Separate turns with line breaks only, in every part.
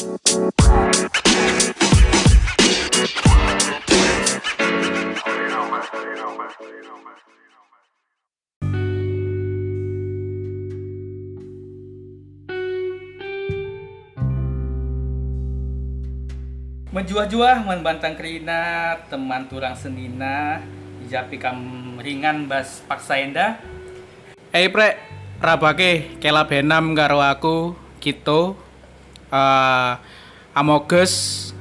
Menjuah-juah membantang kerina teman turang senina Japi kam ringan bas paksaenda
Eh pre, rabake kela benam karo aku Kito eh Amoges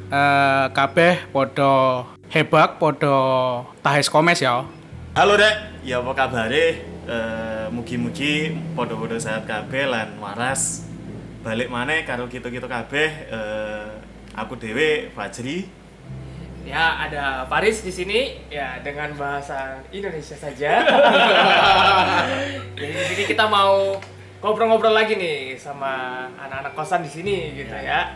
eh kabeh podo hebak podo tahes komes ya.
Halo Dek, ya apa kabare? Eh, mugi-mugi podo-podo sehat kabeh lan waras. Balik maneh karo kita-kita kabeh eh, aku dewe Fajri.
Ya, ada Faris di sini ya dengan bahasa Indonesia saja. Jadi di sini kita mau ngobrol-ngobrol lagi nih sama anak-anak kosan di sini gitu ya.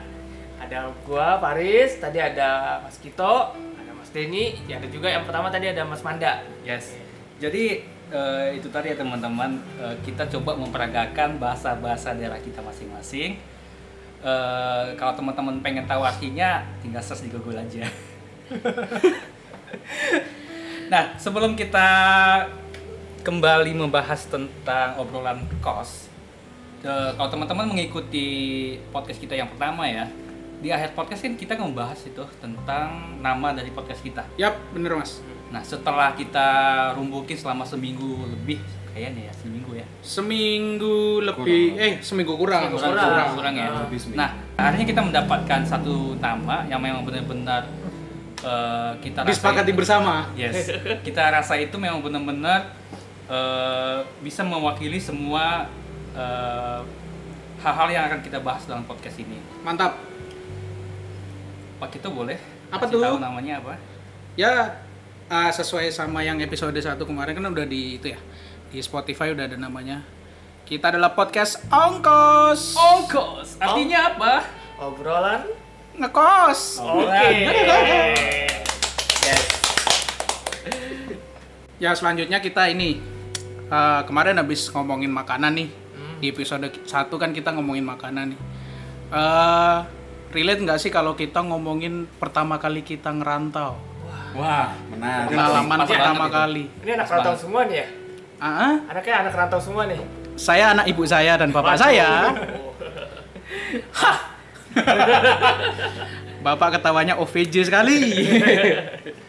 Ada gua Faris, tadi ada Mas Kito, ada Mas Denny, ya ada juga yang pertama tadi ada Mas Manda.
Yes Jadi eh, itu tadi ya teman-teman Eh, Kita coba memperagakan bahasa-bahasa daerah kita masing-masing Eh, Kalau teman-teman pengen tahu artinya tinggal search di Google aja Nah sebelum kita kembali membahas tentang obrolan kos eh, Kalau teman-teman mengikuti podcast kita yang pertama ya di akhir podcast kan kita membahas itu tentang nama dari podcast kita.
Yap, bener mas.
Nah, setelah kita rumbukin selama seminggu lebih, kayaknya ya seminggu ya.
Seminggu lebih, eh seminggu kurang.
Seminggu
Kurang,
kurang.
kurang, kurang ya.
Ah.
Lebih seminggu.
Nah, akhirnya kita mendapatkan satu nama yang memang benar-benar eh, kita
Disepakati bersama.
Yes, kita rasa itu memang benar-benar eh, bisa mewakili semua eh, hal-hal yang akan kita bahas dalam podcast ini.
Mantap.
Pak kita boleh
Apa
kasih
tuh?
tahu namanya apa?
Ya ah, sesuai sama yang episode 1 kemarin kan udah di itu ya. Di Spotify udah ada namanya. Kita adalah podcast Ongkos.
Ongkos. Artinya apa?
Obrolan.
Ngekos.
Oke. Yes.
Ya selanjutnya kita ini eh, kemarin habis ngomongin makanan nih di episode 1 kan kita ngomongin makanan nih. Eh relate nggak sih kalau kita ngomongin pertama kali kita ngerantau?
Wah, menarik.
Pengalaman pertama
itu.
kali.
Ini anak rantau
banget.
semua nih ya?
Ah, ah,
Anaknya anak rantau semua nih.
saya anak ibu saya dan bapak
Waduh.
saya. Bapak ketawanya OVJ sekali.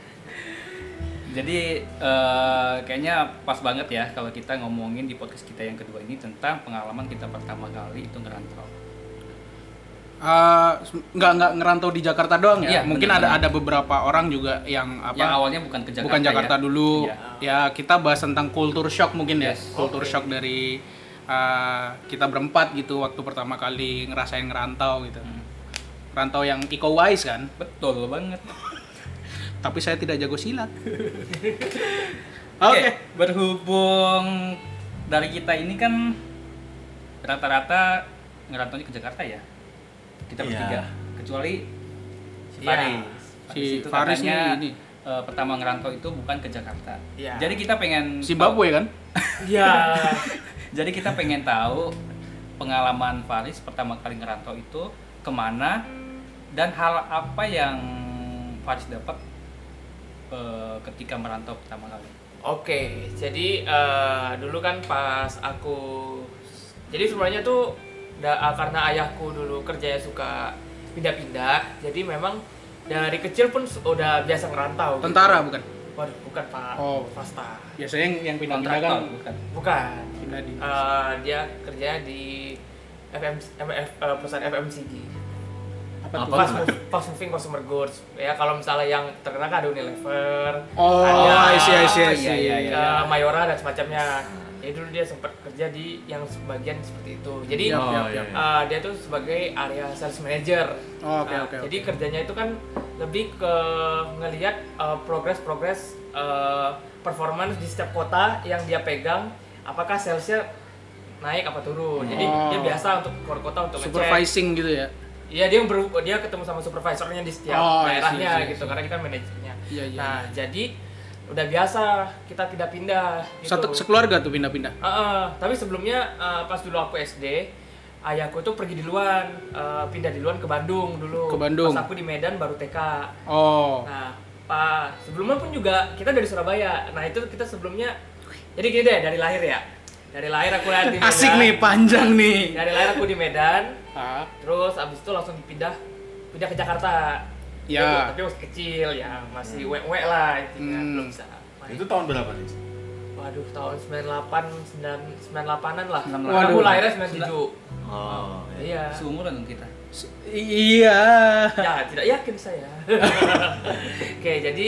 Jadi eh, kayaknya pas banget ya kalau kita ngomongin di podcast kita yang kedua ini tentang pengalaman kita pertama kali itu ngerantau.
Eh, nggak nggak ngerantau di Jakarta doang ya.
Iya,
Mungkin ada ada beberapa orang juga yang apa?
Yang awalnya bukan ke Jakarta.
bukan Jakarta
ya.
dulu.
Iya.
Ya kita bahas tentang culture shock mungkin ya.
Yes.
Culture
Oke.
shock dari uh, kita berempat gitu waktu pertama kali ngerasain ngerantau gitu.
Hmm.
Rantau yang eco wise kan.
Betul banget.
Tapi saya tidak jago silat.
Oke, berhubung dari kita ini kan rata-rata ngerantaunya ke Jakarta ya. Kita
Iya.
bertiga, kecuali si
Iya.
Faris.
Si Faris
katanya,
nih ini.
eh, pertama ngerantau itu bukan ke Jakarta.
Iya.
Jadi kita pengen
Zimbabwe kan?
Ya.
Jadi kita pengen tahu pengalaman Faris pertama kali ngerantau itu ke mana dan hal apa yang Faris dapat eh, ketika merantau pertama kali.
Oke, jadi eh, dulu kan pas aku jadi sebenarnya tuh da, ah, karena ayahku dulu kerjanya suka pindah-pindah, jadi memang dari kecil pun udah biasa ngerantau. gitu.
Tentara bukan?
Waduh, bukan Pak.
Oh.
Swasta.
Biasanya yang yang pindah-pindah kan
bukan.
Bukan.
pindah di
Eh, dia kerjanya di FM, MF, eh, perusahaan FMCG.
Apa tuh?
Apa
Fast, move- fast moving consumer goods. Ya kalau misalnya yang terkenal kan ada Unilever,
Oh,
ada
I see, I see, I
iya, iya, iya.
eh, Mayora dan semacamnya. Jadi dulu dia sempat kerja di yang sebagian seperti itu. Jadi
Oh, iya, iya.
eh, dia tuh sebagai area sales manager.
Oh, oke,
Nah,
oke,
Jadi kerjanya itu kan lebih ke ngelihat eh, progres-progres eh, performance di setiap kota yang dia pegang. Apakah salesnya naik apa turun? Jadi
Oh.
dia biasa untuk keluar kota untuk ngecek.
Supervising gitu ya.
Iya dia ber, dia ketemu sama supervisornya di setiap
Oh, I see,
daerahnya
I see, I
gitu
see.
karena kita manajernya.
Iya, iya,
Nah
iya.
jadi udah biasa kita pindah-pindah. Gitu.
Satu sekeluarga tuh pindah-pindah.
Heeh, tapi sebelumnya eh, pas dulu aku SD ayahku tuh pergi duluan eh, pindah duluan ke Bandung dulu
Ke Bandung.
pas aku di Medan baru TK
Oh.
Nah, Pak, sebelumnya pun juga kita dari Surabaya. Nah, itu kita sebelumnya jadi gini deh dari lahir ya. Dari lahir aku lahir di Medan.
Asik nih, panjang nih.
Dari lahir aku di Medan,
Ah,
terus abis itu langsung dipindah pindah ke Jakarta.
Ya.
Tapi masih kecil ya, masih we lah intinya
Hmm.
belum bisa. main.
Itu tahun berapa nih?
Waduh, tahun 98 9 98-an lah.
98.
Aku
Waduh.
lahirnya 97.
Oh,
Iya.
Seumuran dong kita.
s- iya.
ya tidak yakin saya oke jadi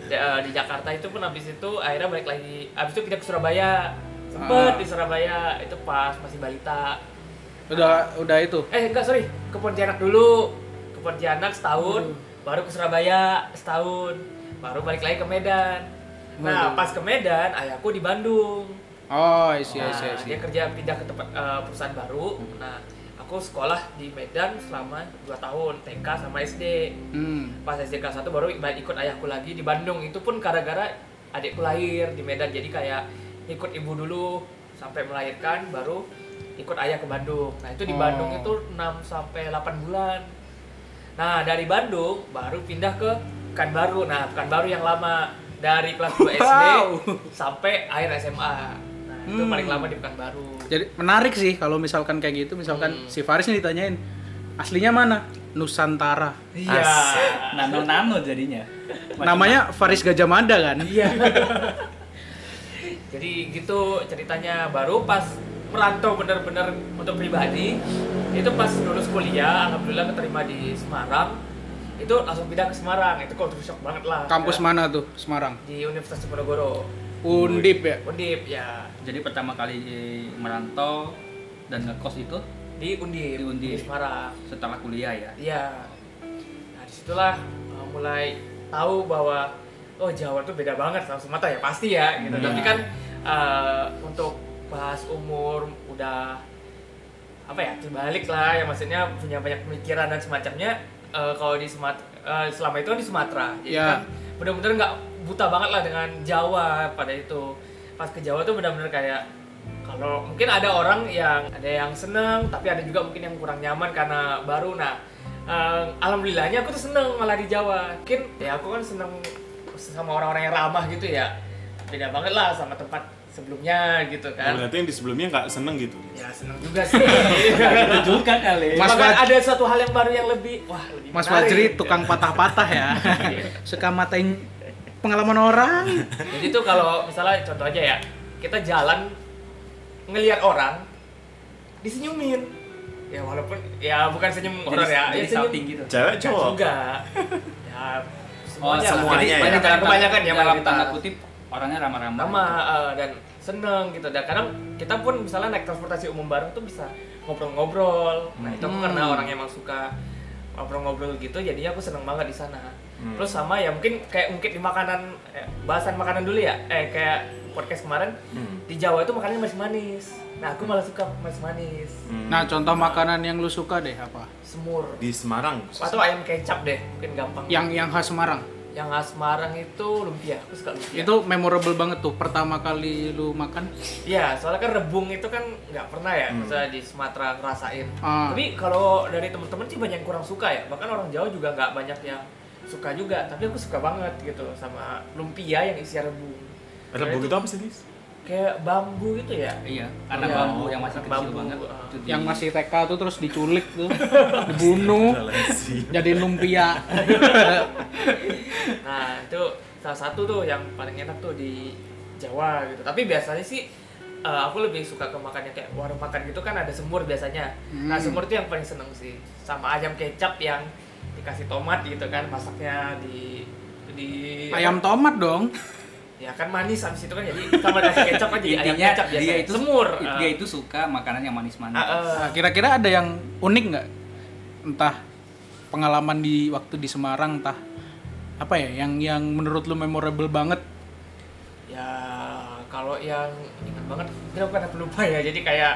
di, eh, di Jakarta itu pun habis itu akhirnya balik lagi habis itu pindah ke Surabaya sempet
Ah.
di Surabaya itu pas masih balita
Udah udah itu.
eh enggak sorry. Ke Pontianak dulu. Ke Pontianak setahun baru ke Surabaya setahun baru balik lagi ke Medan. Nah
Waduh.
pas ke Medan ayahku di Bandung.
Oh, isi
Nah,
isi isi.
dia kerja pindah ke tempat eh, perusahaan baru. Nah aku sekolah di Medan selama 2 tahun TK sama SD
Hmm.
pas SD kelas 1 baru ikut ayahku lagi di Bandung. Itu pun gara-gara adikku lahir di Medan. Jadi kayak ikut ibu dulu sampai melahirkan baru ikut ayah ke Bandung nah itu di
Oh.
Bandung itu 6 sampai 8 bulan nah dari Bandung baru pindah ke Pekanbaru nah Pekanbaru yang lama dari kelas 2 SD
Wow.
sampai akhir SMA nah itu
Hmm.
paling lama di Pekanbaru
Jadi menarik sih kalau misalkan kayak gitu, misalkan
Hmm.
si Faris nih ditanyain aslinya mana? Nusantara.
iya
Nano-nano jadinya.
Namanya Faris Gajah Mada kan?
Iya. Jadi gitu ceritanya baru pas merantau bener-bener untuk pribadi itu pas lulus kuliah alhamdulillah keterima di Semarang itu langsung pindah ke Semarang itu culture shock banget lah
Kampus
Ya,
mana tuh? Semarang.
di Universitas Diponegoro
Undip ya.
Undip ya
Jadi pertama kali merantau dan ngekos itu
di Undip
Di Undip.
Semarang
setelah kuliah ya.
Iya. Nah di situlah uh, mulai tahu bahwa oh Jawa tuh beda banget sama Sumatera ya pasti ya gitu.
Hmm.
Tapi kan uh, untuk bahas umur udah apa ya terbalik lah ya maksudnya punya banyak pemikiran dan semacamnya uh, kalau di Sumatera selama itu kan di Sumatera jadi
Ya.
kan bener-bener nggak buta banget lah dengan Jawa pada itu. Pas ke Jawa tuh benar-benar kayak kalau mungkin ada orang yang ada yang seneng tapi ada juga mungkin yang kurang nyaman karena baru. Nah eh, alhamdulillahnya aku tuh seneng malah di Jawa. Mungkin ya aku kan seneng sama orang-orang yang ramah gitu ya. Beda banget lah sama tempat sebelumnya gitu kan
Berarti yang di sebelumnya nggak seneng gitu.
ya seneng juga sih
Itu juga kali.
Mas
Bahkan ada suatu hal yang baru yang lebih wah lebih
Mas
menarik.
Fajri tukang patah-patah ya. Suka matain pengalaman orang.
Jadi tuh kalau misalnya contoh aja ya, kita jalan ngelihat orang disenyumin. Ya walaupun ya bukan senyum
Jadi,
horor ya, ya
jadi
senyum
shouting gitu.
Cewek cowok.
juga. ya
Oh,
semuanya, lah.
semuanya
Jadi
ya?
banyak
dalam
kebanyakan ya malah kita.
tanda kutip orangnya ramah-ramah.
sama eh, dan seneng gitu dan kadang kita pun misalnya naik transportasi umum bareng tuh bisa ngobrol-ngobrol nah itu aku
Hmm.
karena orang yang emang suka ngobrol-ngobrol gitu jadinya aku seneng banget di sana
Hmm.
terus sama ya mungkin kayak mungkin di makanan eh, bahasan makanan dulu ya eh kayak podcast kemarin
Hmm.
di Jawa itu makanannya manis-manis nah aku malah suka manis-manis
Hmm.
Nah, contoh makanan yang lu suka deh apa?
semur
di Semarang.
atau ayam kecap deh mungkin gampang
Yang yang khas Semarang.
Yang khas Semarang itu lumpia aku suka lumpia
Itu memorable banget tuh pertama kali lu makan.
Iya, soalnya kan rebung itu kan nggak pernah ya,
Hmm.
misalnya di Sumatera ngerasain.
Ah.
Tapi kalau dari temen-temen sih banyak yang kurang suka ya, bahkan orang Jawa juga nggak banyak yang suka juga. Tapi aku suka banget gitu sama lumpia yang isi rebung.
Rebung itu apa sih?
Kayak bambu gitu ya.
Iya, anak
Iya.
bambu yang masih kecil
Bambu,
banget. Itu di-
Yang masih TK tuh terus diculik tuh, dibunuh, jadi lumpia.
Nah, itu salah satu tuh yang paling enak tuh di Jawa gitu. Tapi biasanya sih eh, aku lebih suka ke makannya kayak warung makan gitu kan ada semur biasanya. Nah,
Hmm.
semur itu yang paling seneng sih. Sama ayam kecap yang dikasih tomat gitu kan, masaknya di di
Ayam tomat dong.
Ya kan manis habis itu kan jadi sama kasih kecap kan jadi ayam
Intinya
kecap biasa.
dia itu
semur.
Dia
eh.
itu suka makanan yang manis-manis.
Ah, eh.
Nah, kira-kira ada yang unik nggak? Entah pengalaman di waktu di Semarang, entah apa ya yang yang menurut lu memorable banget?
ya kalau yang ingat banget kita bukan pelupa ya jadi kayak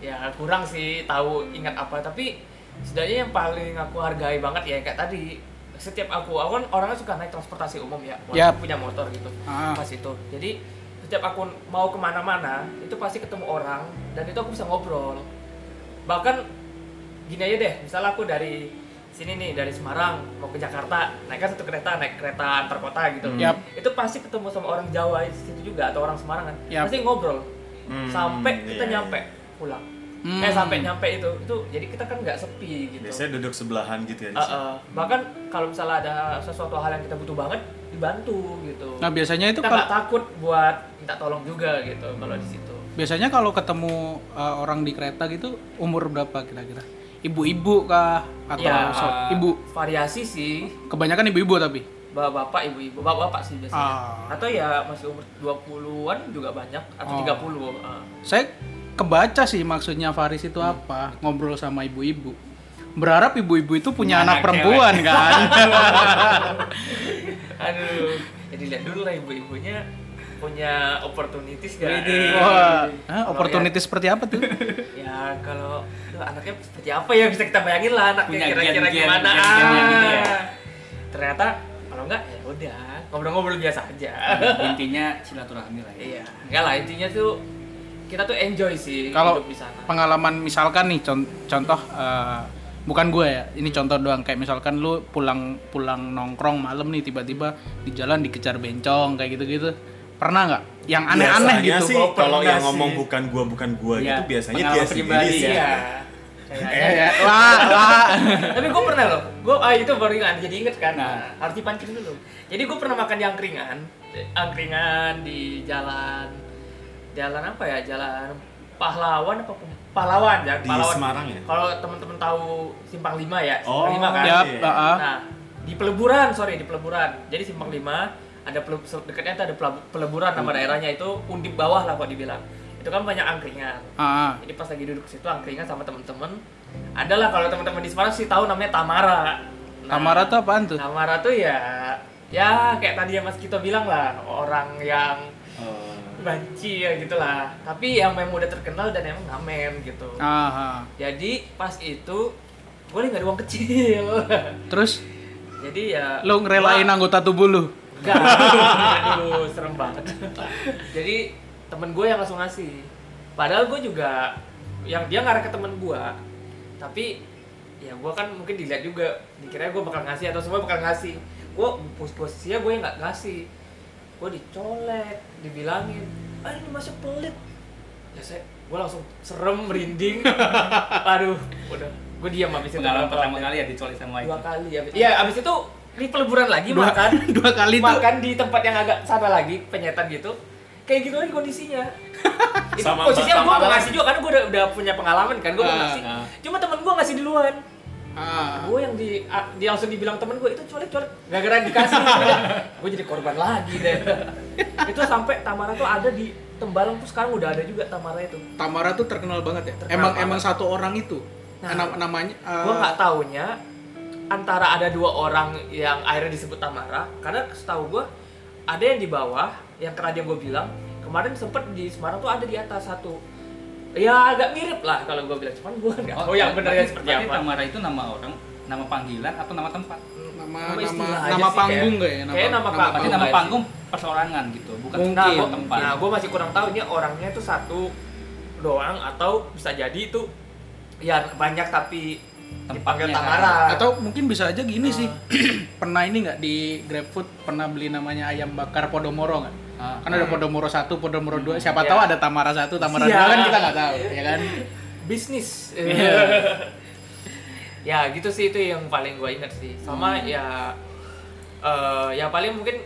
ya kurang sih tahu ingat apa tapi setidaknya yang paling aku hargai banget ya kayak tadi setiap aku aku kan orangnya suka naik transportasi umum ya walaupun
Yap.
punya motor gitu
Ah.
pas itu jadi setiap aku mau ke mana-mana itu pasti ketemu orang dan itu aku bisa ngobrol bahkan gini aja deh misalnya aku dari sini nih dari Semarang mau ke Jakarta naik kan satu kereta naik kereta antar kota gitu
Yap.
itu pasti ketemu sama orang Jawa di situ juga atau orang Semarang kan
Yap.
pasti ngobrol
Hmm,
sampai kita
iya,
nyampe pulang
Hmm.
eh sampai nyampe itu itu jadi kita kan nggak sepi gitu
Biasanya duduk sebelahan gitu ya.
Uh, uh, bahkan kalau misalnya ada sesuatu hal yang kita butuh banget dibantu gitu
Nah, biasanya itu
kita
kalau
takut buat minta tolong juga gitu kalau di situ
biasanya kalau ketemu uh, orang di kereta gitu umur berapa kira-kira? Ibu-ibu kah atau
Ya,
so- ibu?
variasi sih
Kebanyakan ibu-ibu tapi.
bapak-bapak ibu-ibu bapak-bapak sih biasanya
Ah.
atau ya masih umur 20-an juga banyak
Oh.
atau 30 uh.
Saya kebaca sih maksudnya Faris itu apa? Ngobrol sama ibu-ibu. Berharap ibu-ibu itu punya anak
anak
perempuan kan?
aduh. Jadi lihat dulu lah ibu-ibunya punya opportunities gak?
Wah, Hah,
Kalau
opportunity seperti apa tuh?
ya kalau anaknya seperti apa ya? Bisa kita bayangin lah anaknya kira-kira gimana.
gen-gennya gitu ya.
Ternyata kalau enggak ya udah. Ngobrol-ngobrol biasa aja.
Intinya silaturahmi lah ya.
iya. Enggak lah intinya tuh kita tuh enjoy sih
Kalau
hidup di sana
pengalaman misalkan nih con- contoh eh, bukan gue ya, ini contoh doang kayak misalkan lu pulang pulang nongkrong malam nih tiba-tiba di jalan dikejar bencong kayak gitu-gitu. Pernah nggak? Yang aneh-aneh gitu.
sih
Oh,
kalau yang ngomong
sih.
bukan gua bukan gua
Iya,
gitu biasanya dia sendiri
pribadi
sih.
ya.
iya
Eh, ya, wah, wah.
tapi gue pernah loh gue ah itu baru ingat jadi inget kan
Nah.
harus dipancing dulu jadi gue pernah makan di angkringan angkringan di jalan jalan apa ya jalan pahlawan apa pahlawan ya
Di
pahlawan
Semarang ya?
kalau teman-teman tahu simpang lima ya
Oh,
simpang lima kan
Yap,
iya.
ah, ah.
nah di peleburan sorry di peleburan jadi simpang lima ada dekatnya itu ada peleburan nama daerahnya itu undip bawah lah kok dibilang itu kan banyak angkringan
Ah, ah.
jadi pas lagi duduk situ angkringan sama temen-temen adalah kalau teman-teman di Semarang sih tahu namanya Tamara Nah,
Tamara tuh apaan tuh?
Tamara tuh ya ya kayak tadi yang Mas Kito bilang lah orang yang
Oh.
Banci ya gitulah tapi yang memang udah terkenal dan emang ngamen gitu
Ah, ah.
jadi pas itu gue lagi nggak ada uang kecil
Terus
jadi ya
lu ngerelain
gua-
anggota tubuh lu?
Enggak, aduh serem banget. Jadi temen gue yang langsung ngasih. Padahal gue juga yang dia ngarah ke temen gue, tapi ya gue kan mungkin dilihat juga, dikira gue bakal ngasih atau semua bakal ngasih. Gue pos posisinya gue yang nggak ngasih, gue dicolek, dibilangin, ah ini masih pelit. Ya saya, gue langsung serem, merinding. Aduh, udah, gue diam abis itu.
Pengalaman pertama kali ya dicolek sama itu.
Dua kali abis. Iya, abis itu di peleburan lagi
Dua,
makan
dua kali tuh.
makan di tempat yang agak sana lagi penyetan gitu kayak gitu lagi kondisinya itu
Sama-
posisinya gue mau ngasih juga karena gue udah, udah punya pengalaman kan gue mau
Ah,
ngasih
ah.
cuma temen gue ngasih duluan
Ah.
gue yang di a- dia langsung dibilang temen gue itu colek colek gak gara dikasih gue jadi korban lagi deh itu sampai Tamara tuh ada di Tembalang tuh sekarang udah ada juga Tamara itu
Tamara tuh terkenal banget ya.
Terkenal
emang
banget.
emang satu orang itu.
Nah,
Nam- namanya eh,
gue nggak taunya antara ada dua orang yang akhirnya disebut Tamara karena setahu gue ada yang di bawah yang tadi yang gue bilang kemarin sempet di Semarang tuh ada di atas satu ya agak mirip lah kalau gue bilang cuman gue nggak tahu yang benernya
berarti-
seperti apa
Tamara itu nama orang, nama panggilan atau nama tempat?
nama
Nama
nama nama
sih,
panggung
kayak-
nggak ya?
kayak nama panggung.
Berarti
Oh,
nama panggung perseorangan gitu, bukan
Mungkin.
nah,
nama
gua,
tempat.
nah gue masih kurang tahu ini orangnya tuh satu doang atau bisa jadi itu ya banyak tapi dipanggil
Tempatnya.
Tamara
Atau mungkin bisa aja gini sih.
Ah.
pernah ini nggak di GrabFood pernah beli namanya ayam bakar Podomoro nggak?
Ah.
Kan ada Podomoro 1, Podomoro 2. Siapa
Iya.
tahu ada Tamara 1, Tamara
Iya.
2 kan kita nggak tahu, ya kan?
bisnis
Iya.
ya gitu sih itu yang paling gue inget sih sama ya eh ya paling mungkin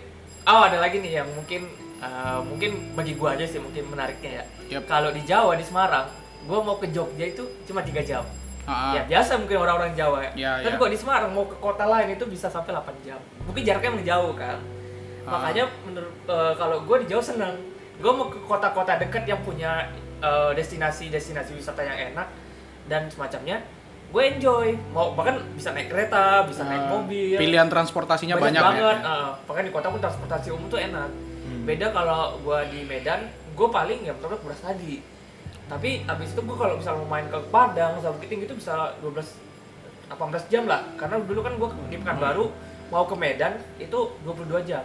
oh ada lagi nih yang mungkin eh, mungkin bagi gue aja sih mungkin menariknya ya
Yap.
kalau di Jawa di Semarang gue mau ke Jogja itu cuma tiga jam
Ah,
ya biasa mungkin orang-orang Jawa
Ya,
tapi
ya.
kok di Semarang mau ke kota lain itu bisa sampai 8 jam mungkin jaraknya emang jauh kan
Ah.
makanya menurut eh, kalau gue di Jawa seneng. Gue mau ke kota-kota dekat yang punya eh, destinasi-destinasi wisata yang enak dan semacamnya gue enjoy. Mau bahkan bisa naik kereta bisa naik
Ah,
mobil.
Pilihan transportasinya banyak,
banget
ya.
eh, bahkan di kota pun transportasi umum tuh enak.
Hmm.
beda kalau gue di Medan gue paling ya menurut beras tadi. Tapi abis itu gue kalau misalnya mau main ke Padang sama Bukit Tinggi itu bisa 12 18 jam lah. Karena dulu kan gue di Pekanbaru mau ke Medan itu 22 jam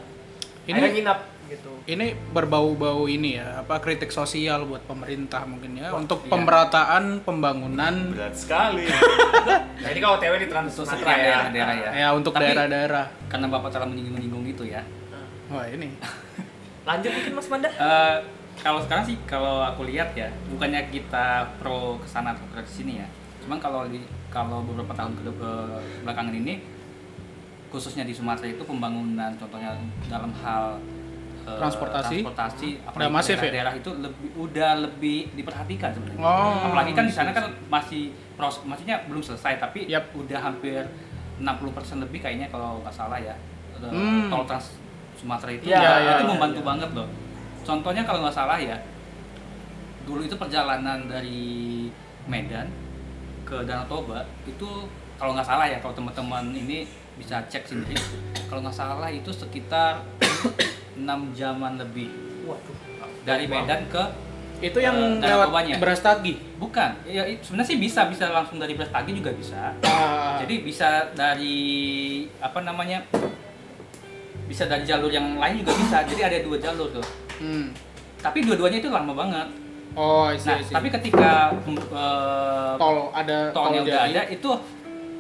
Ini-
Akhirnya nginap gitu.
Ini berbau-bau ini ya, apa kritik sosial buat pemerintah mungkin ya untuk
iya.
pemerataan pembangunan
berat sekali
Nah ini kalau OTW di Trans Sumatera ya.
daerah-daerah ya.
ya untuk daerah-daerah.
Karena Bapak telah menyinggung-nyinggung itu ya.
Wah ini.
Lanjut mungkin Mas Manda.
Eh, kalau sekarang sih kalau aku lihat ya, bukannya kita pro ke sana atau ke sini ya. Cuman kalau di kalau beberapa tahun ke ke belakangan ini khususnya di Sumatera itu pembangunan contohnya dalam hal eh,
Transportasi?
transportasi
Udah masif ya?
daerah itu lebih udah lebih diperhatikan sebenarnya.
Oh,
Apalagi kan di sana kan masih pros, maksudnya belum selesai tapi
Yap.
udah hampir 60% lebih kayaknya kalau nggak salah ya. Eh,
Hmm.
Tol Trans Sumatera itu
Ya,
ya,
ya,
itu
ya,
membantu
ya.
banget loh. Contohnya kalau nggak salah ya, dulu itu perjalanan dari Medan ke Danau Toba itu kalau nggak salah ya kalau teman-teman ini bisa cek sendiri kalau nggak salah itu sekitar 6 jaman lebih
Waduh.
dari Medan ke
Itu yang
Danau
lewat tagi.
bukan ya sebenarnya sih bisa bisa langsung dari Brastagi juga bisa
Ah,
jadi bisa dari apa namanya bisa dari jalur yang lain juga bisa jadi ada dua jalur tuh
hmm.
tapi dua-duanya itu lama banget
Oh, isi,
nah
isi.
tapi ketika eh,
tol ada
tolnya
tol
udah
jadi.
ada itu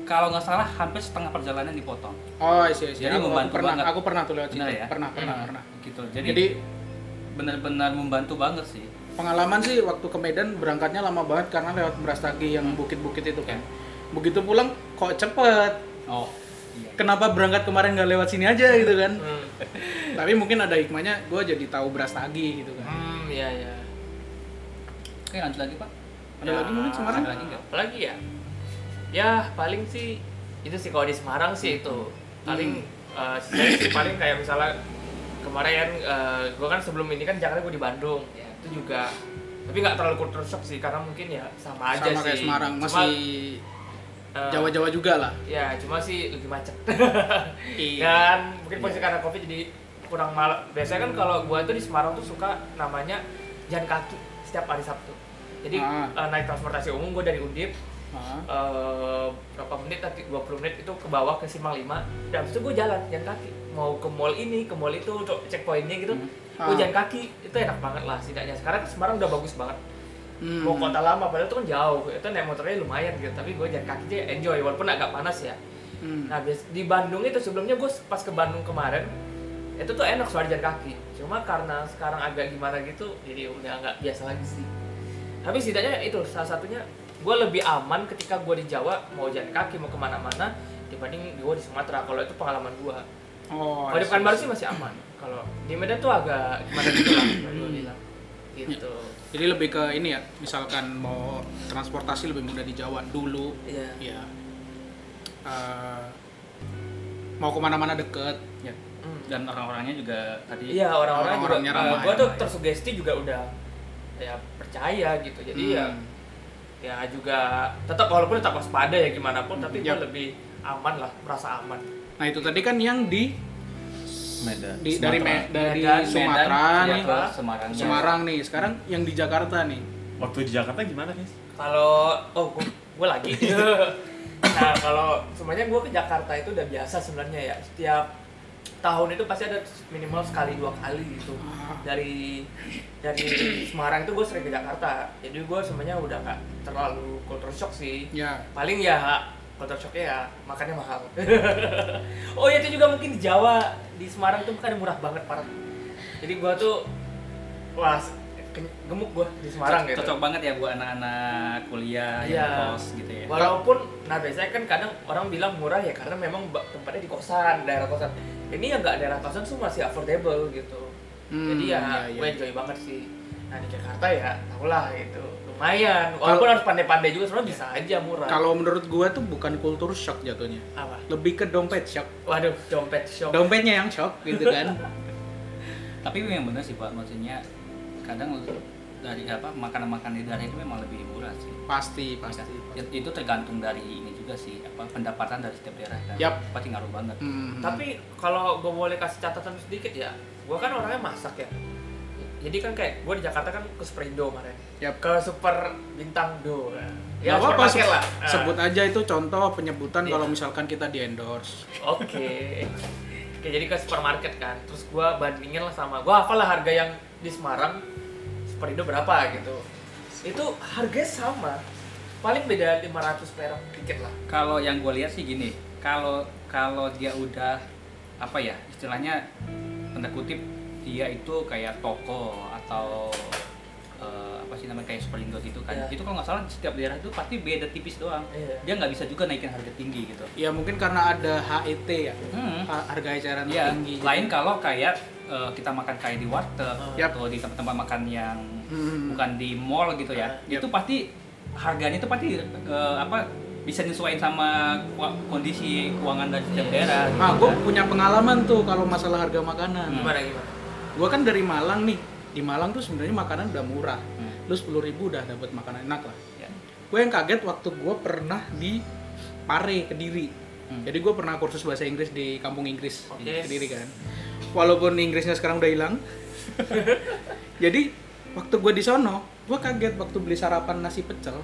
kalau nggak salah hampir setengah perjalanan dipotong
Oh, isi, isi.
Jadi
aku,
membantu
aku pernah,
banget.
aku pernah tuh lewat situ.
ya?
Pernah, pernah,
Hmm,
pernah.
gitu jadi,
Jadi
benar-benar membantu banget sih
pengalaman sih waktu ke Medan berangkatnya lama banget karena lewat Brastagi yang bukit-bukit itu kan. Begitu pulang kok cepet.
oh iya
Kenapa berangkat kemarin nggak lewat sini aja gitu kan?
Hmm.
Tapi mungkin ada hikmahnya, gue jadi tahu Brastagi gitu kan.
Hmm, iya iya.
oke lanjut lagi pak
Ada lagi mungkin Semarang?
ada lagi nggak
Apalagi ya? Ya paling sih itu sih kalau di Semarang sih itu. Paling eh, sisanya sih paling kayak misalnya kemarin uh, gue kan sebelum ini kan Jakarta gue di Bandung. Ya. Itu juga tapi nggak terlalu culture shock sih karena mungkin ya sama aja
Sama
sih.
Kayak Semarang, masih
eh,
Jawa-Jawa juga lah.
ya cuma sih lebih macet.
Iya.
dan mungkin posisi karena covid jadi kurang malam. Biasanya kan kalau gua tuh di Semarang tuh suka namanya jalan kaki setiap hari Sabtu. Jadi
Ah.
eh, naik transportasi umum gua dari Undip Eh, berapa menit nanti 20 menit itu ke bawah ke Simpang 5 dan habis itu gue jalan jalan kaki mau ke mall ini ke mall itu untuk checkpointnya gitu
Hmm.
gue
Ah.
jalan kaki itu enak banget lah setidaknya sekarang Semarang udah bagus banget
Hmm.
mau kota lama padahal itu kan jauh itu naik motornya lumayan gitu tapi gue jalan kaki aja enjoy walaupun agak panas ya
Hmm.
Nah, di Bandung itu sebelumnya gue pas ke Bandung kemarin itu tuh enak soal jalan kaki. Cuma karena sekarang agak gimana gitu, jadi udah nggak biasa lagi sih. Tapi setidaknya itu salah satunya gue lebih aman ketika gue di Jawa mau jalan kaki mau ke mana-mana dibanding gue di Sumatera. Kalau itu pengalaman gue.
Oh,
Kalau di. Pekanbaru sih masih aman. Kalau di Medan tuh agak gimana gitu lah, gue bilang. Gitu.
Jadi lebih ke ini ya, misalkan mau transportasi lebih mudah di Jawa dulu.
Iya.
Ya. Eh, mau ke mana-mana deket.
ya
Hmm.
dan orang-orangnya juga tadi
Iya orang-orang juga,
Orang-orangnya ramah,
gue tuh
ya.
tersugesti juga udah ya percaya gitu. Jadi ya
Hmm.
ya juga tetap walaupun tetap waspada ya gimana pun tapi gue
Yap.
lebih aman lah merasa aman.
Nah itu tadi kan yang di,
Medan.
di dari Me- dari
Medan,
Sumatera
Medan,
nih,
ke Semarang.
Semarang nih. Sekarang yang di Jakarta nih.
waktu di Jakarta gimana guys
kalau oh gue lagi. Nah kalau sebenarnya gue ke Jakarta itu udah biasa sebenarnya ya. Setiap tahun itu pasti ada minimal sekali dua kali gitu.
Ah.
dari dari Semarang itu gue sering ke Jakarta. Jadi gue sebenarnya udah nggak terlalu culture shock sih.
Ya.
paling ya culture shocknya ya makannya mahal. Oh ya itu juga mungkin di Jawa di Semarang tuh makannya murah banget parah jadi gua tuh wah gemuk gua di Semarang gitu.
cocok banget ya buat anak-anak kuliah
Iya.
yang kos gitu ya.
Walaupun nah biasanya kan kadang orang bilang murah ya karena memang tempatnya di kosan daerah kosan ini yang nggak daerah kosan tuh masih affordable gitu
Hmm,
jadi ya,
iya, iya.
gue enjoy banget sih nah di Jakarta ya tau lah gitu lumayan walaupun harus pandai-pandai juga sebenarnya bisa aja murah
Kalau menurut gua tuh bukan kultur shock jatuhnya.
apa
Lebih ke dompet shock.
waduh dompet shop
Dompetnya yang shock gitu kan.
tapi yang benar sih pak maksudnya kadang dari apa makanan-makanan di daerah itu memang lebih murah sih
pasti, pasti.
Ya, itu tergantung dari ini juga sih apa pendapatan dari setiap daerah kan
Yap.
pasti ngaruh banget
Hmm.
Tapi kalau gue boleh kasih catatan sedikit ya, gue kan orangnya masak ya. Jadi kan kayak gue di Jakarta kan ke Superindo kemarin,
Yap.
ke Super Bintang Do. Ya,
apa-apa,
supermarket
se-
lah. Ah.
sebut aja itu contoh penyebutan
Iya.
kalau misalkan kita di endorse.
Oke. Kayak jadi ke supermarket kan. Terus gua bandingin lah sama gua hafal lah harga yang di Semarang Superindo berapa gitu. Itu harganya sama. Paling beda 500 perak dikit lah.
Kalau yang gue lihat sih gini, kalau kalau dia udah apa ya istilahnya tanda kutip dia itu kayak toko atau apa sih namanya kayak Superindo gitu kan.
Iya.
Itu kalau nggak salah setiap daerah itu pasti beda tipis doang.
Iya.
Dia nggak bisa juga naikin harga tinggi gitu.
Ya mungkin karena ada HET ya,
Hmm.
ha- harga eceran
Iya,
tinggi.
lain kalau kayak eh, kita makan kayak di warteg
Yap.
atau di tempat-tempat makan yang
Hmm.
bukan di mall gitu ya.
Yap.
Itu pasti harganya itu pasti eh, apa bisa nyesuaiin sama kondisi keuangan dari setiap daerah. gitu
Ah, gue
kan.
punya pengalaman tuh kalau masalah harga makanan.
Hmm.
Gimana gimana?
Gue kan dari Malang nih. Di Malang tuh sebenarnya makanan udah murah. Lu sepuluh ribu udah dapat makanan enak lah.
Ya.
Gue yang kaget waktu gue pernah di Pare Kediri.
Hmm.
Jadi gue pernah kursus bahasa Inggris di kampung Inggris di
Oke.
Kediri kan. Walaupun Inggrisnya sekarang udah hilang. Jadi waktu gue di sono, gue kaget waktu beli sarapan nasi pecel.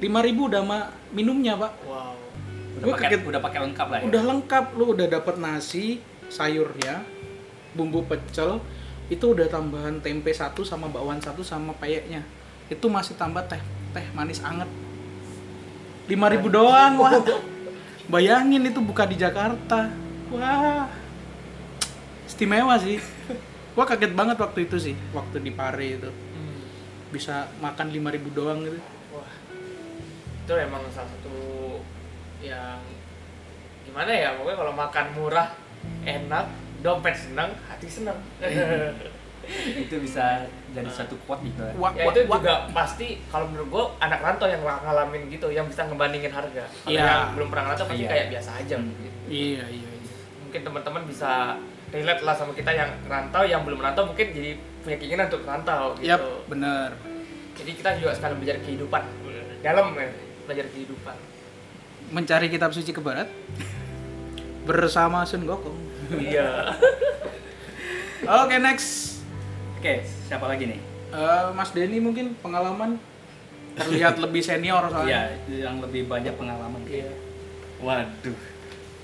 Lima ribu udah sama minumnya pak.
Wow.
udah pakai
kaget.
udah pakai lengkap lah ya.
Udah lengkap, lu udah dapet nasi, sayurnya, bumbu pecel, itu udah tambahan tempe satu sama bakwan satu sama peyeknya. Itu masih tambah teh teh manis anget. lima ribu doang, wah. Bayangin itu buka di Jakarta. Wah. Istimewa sih. Gua kaget banget waktu itu sih, waktu di Pare itu.
Hmm.
Bisa makan lima ribu doang gitu.
Wah, itu emang salah satu yang gimana ya pokoknya kalau makan murah enak dompet senang hati senang
itu bisa jadi satu quote gitu ya.
Ya itu juga pasti kalau menurut gua anak rantau yang ngalamin gitu yang bisa ngebandingin harga kalau
Iya.
yang belum pernah ngerantau pasti
Iya.
kayak biasa aja
Hmm.
mungkin
Iya, iya, iya.
mungkin teman-teman bisa relate lah sama kita yang rantau yang belum rantau mungkin jadi punya keinginan untuk rantau gitu
Yap, bener.
jadi kita juga sekalian belajar kehidupan dalam ya belajar kehidupan
mencari kitab suci ke barat bersama Sun Gokong.
Iya
Oke next,
Oke, siapa lagi nih?
Eh, Mas Denny mungkin pengalaman terlihat lebih senior
Iya,
soalnya.
yang lebih banyak pengalaman.
iya
Waduh.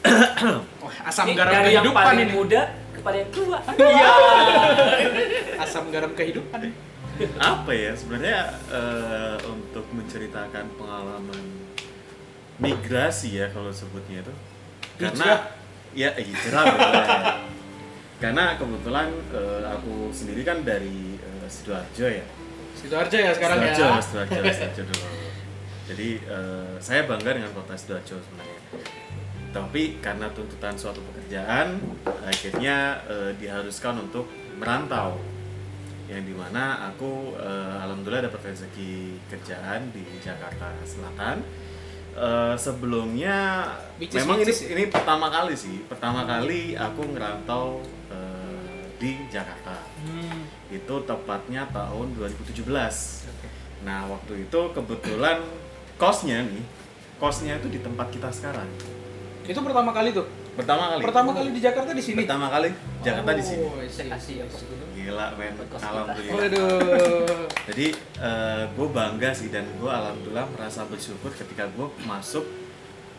Wah, asam
Ini
garam
dari yang
kehidupan
paling
ini.
muda kepada yang tua
Iya. asam garam kehidupan.
apa ya sebenarnya eh, untuk menceritakan pengalaman migrasi ya kalau sebutnya itu
Hijrah.
karena ya eh, hijrah boleh. karena kebetulan eh, aku sendiri kan dari eh, sidoarjo ya.
Sidoarjo ya sekarang
sidoarjo
ya.
sidoarjo sidoarjo dulu. Jadi eh, saya bangga dengan kota sidoarjo sebenarnya. Tapi karena tuntutan suatu pekerjaan akhirnya eh, diharuskan untuk merantau. Yang di mana aku eh, alhamdulillah dapat rezeki kerjaan di Jakarta Selatan Eh, sebelumnya
Which is-
memang ini ini pertama kali sih. Pertama kali aku ngerantau eh, di Jakarta.
Hmm.
itu tepatnya tahun 2017 nah waktu itu kebetulan kosnya nih kosnya itu di tempat kita sekarang.
Itu pertama kali tuh.
pertama kali.
Pertama kali di Jakarta di sini.
pertama kali. Jakarta di sini
Ya,
gila men
Buat
alhamdulillah.
Waduh.
jadi gue bangga sih dan gue alhamdulillah merasa bersyukur ketika gue masuk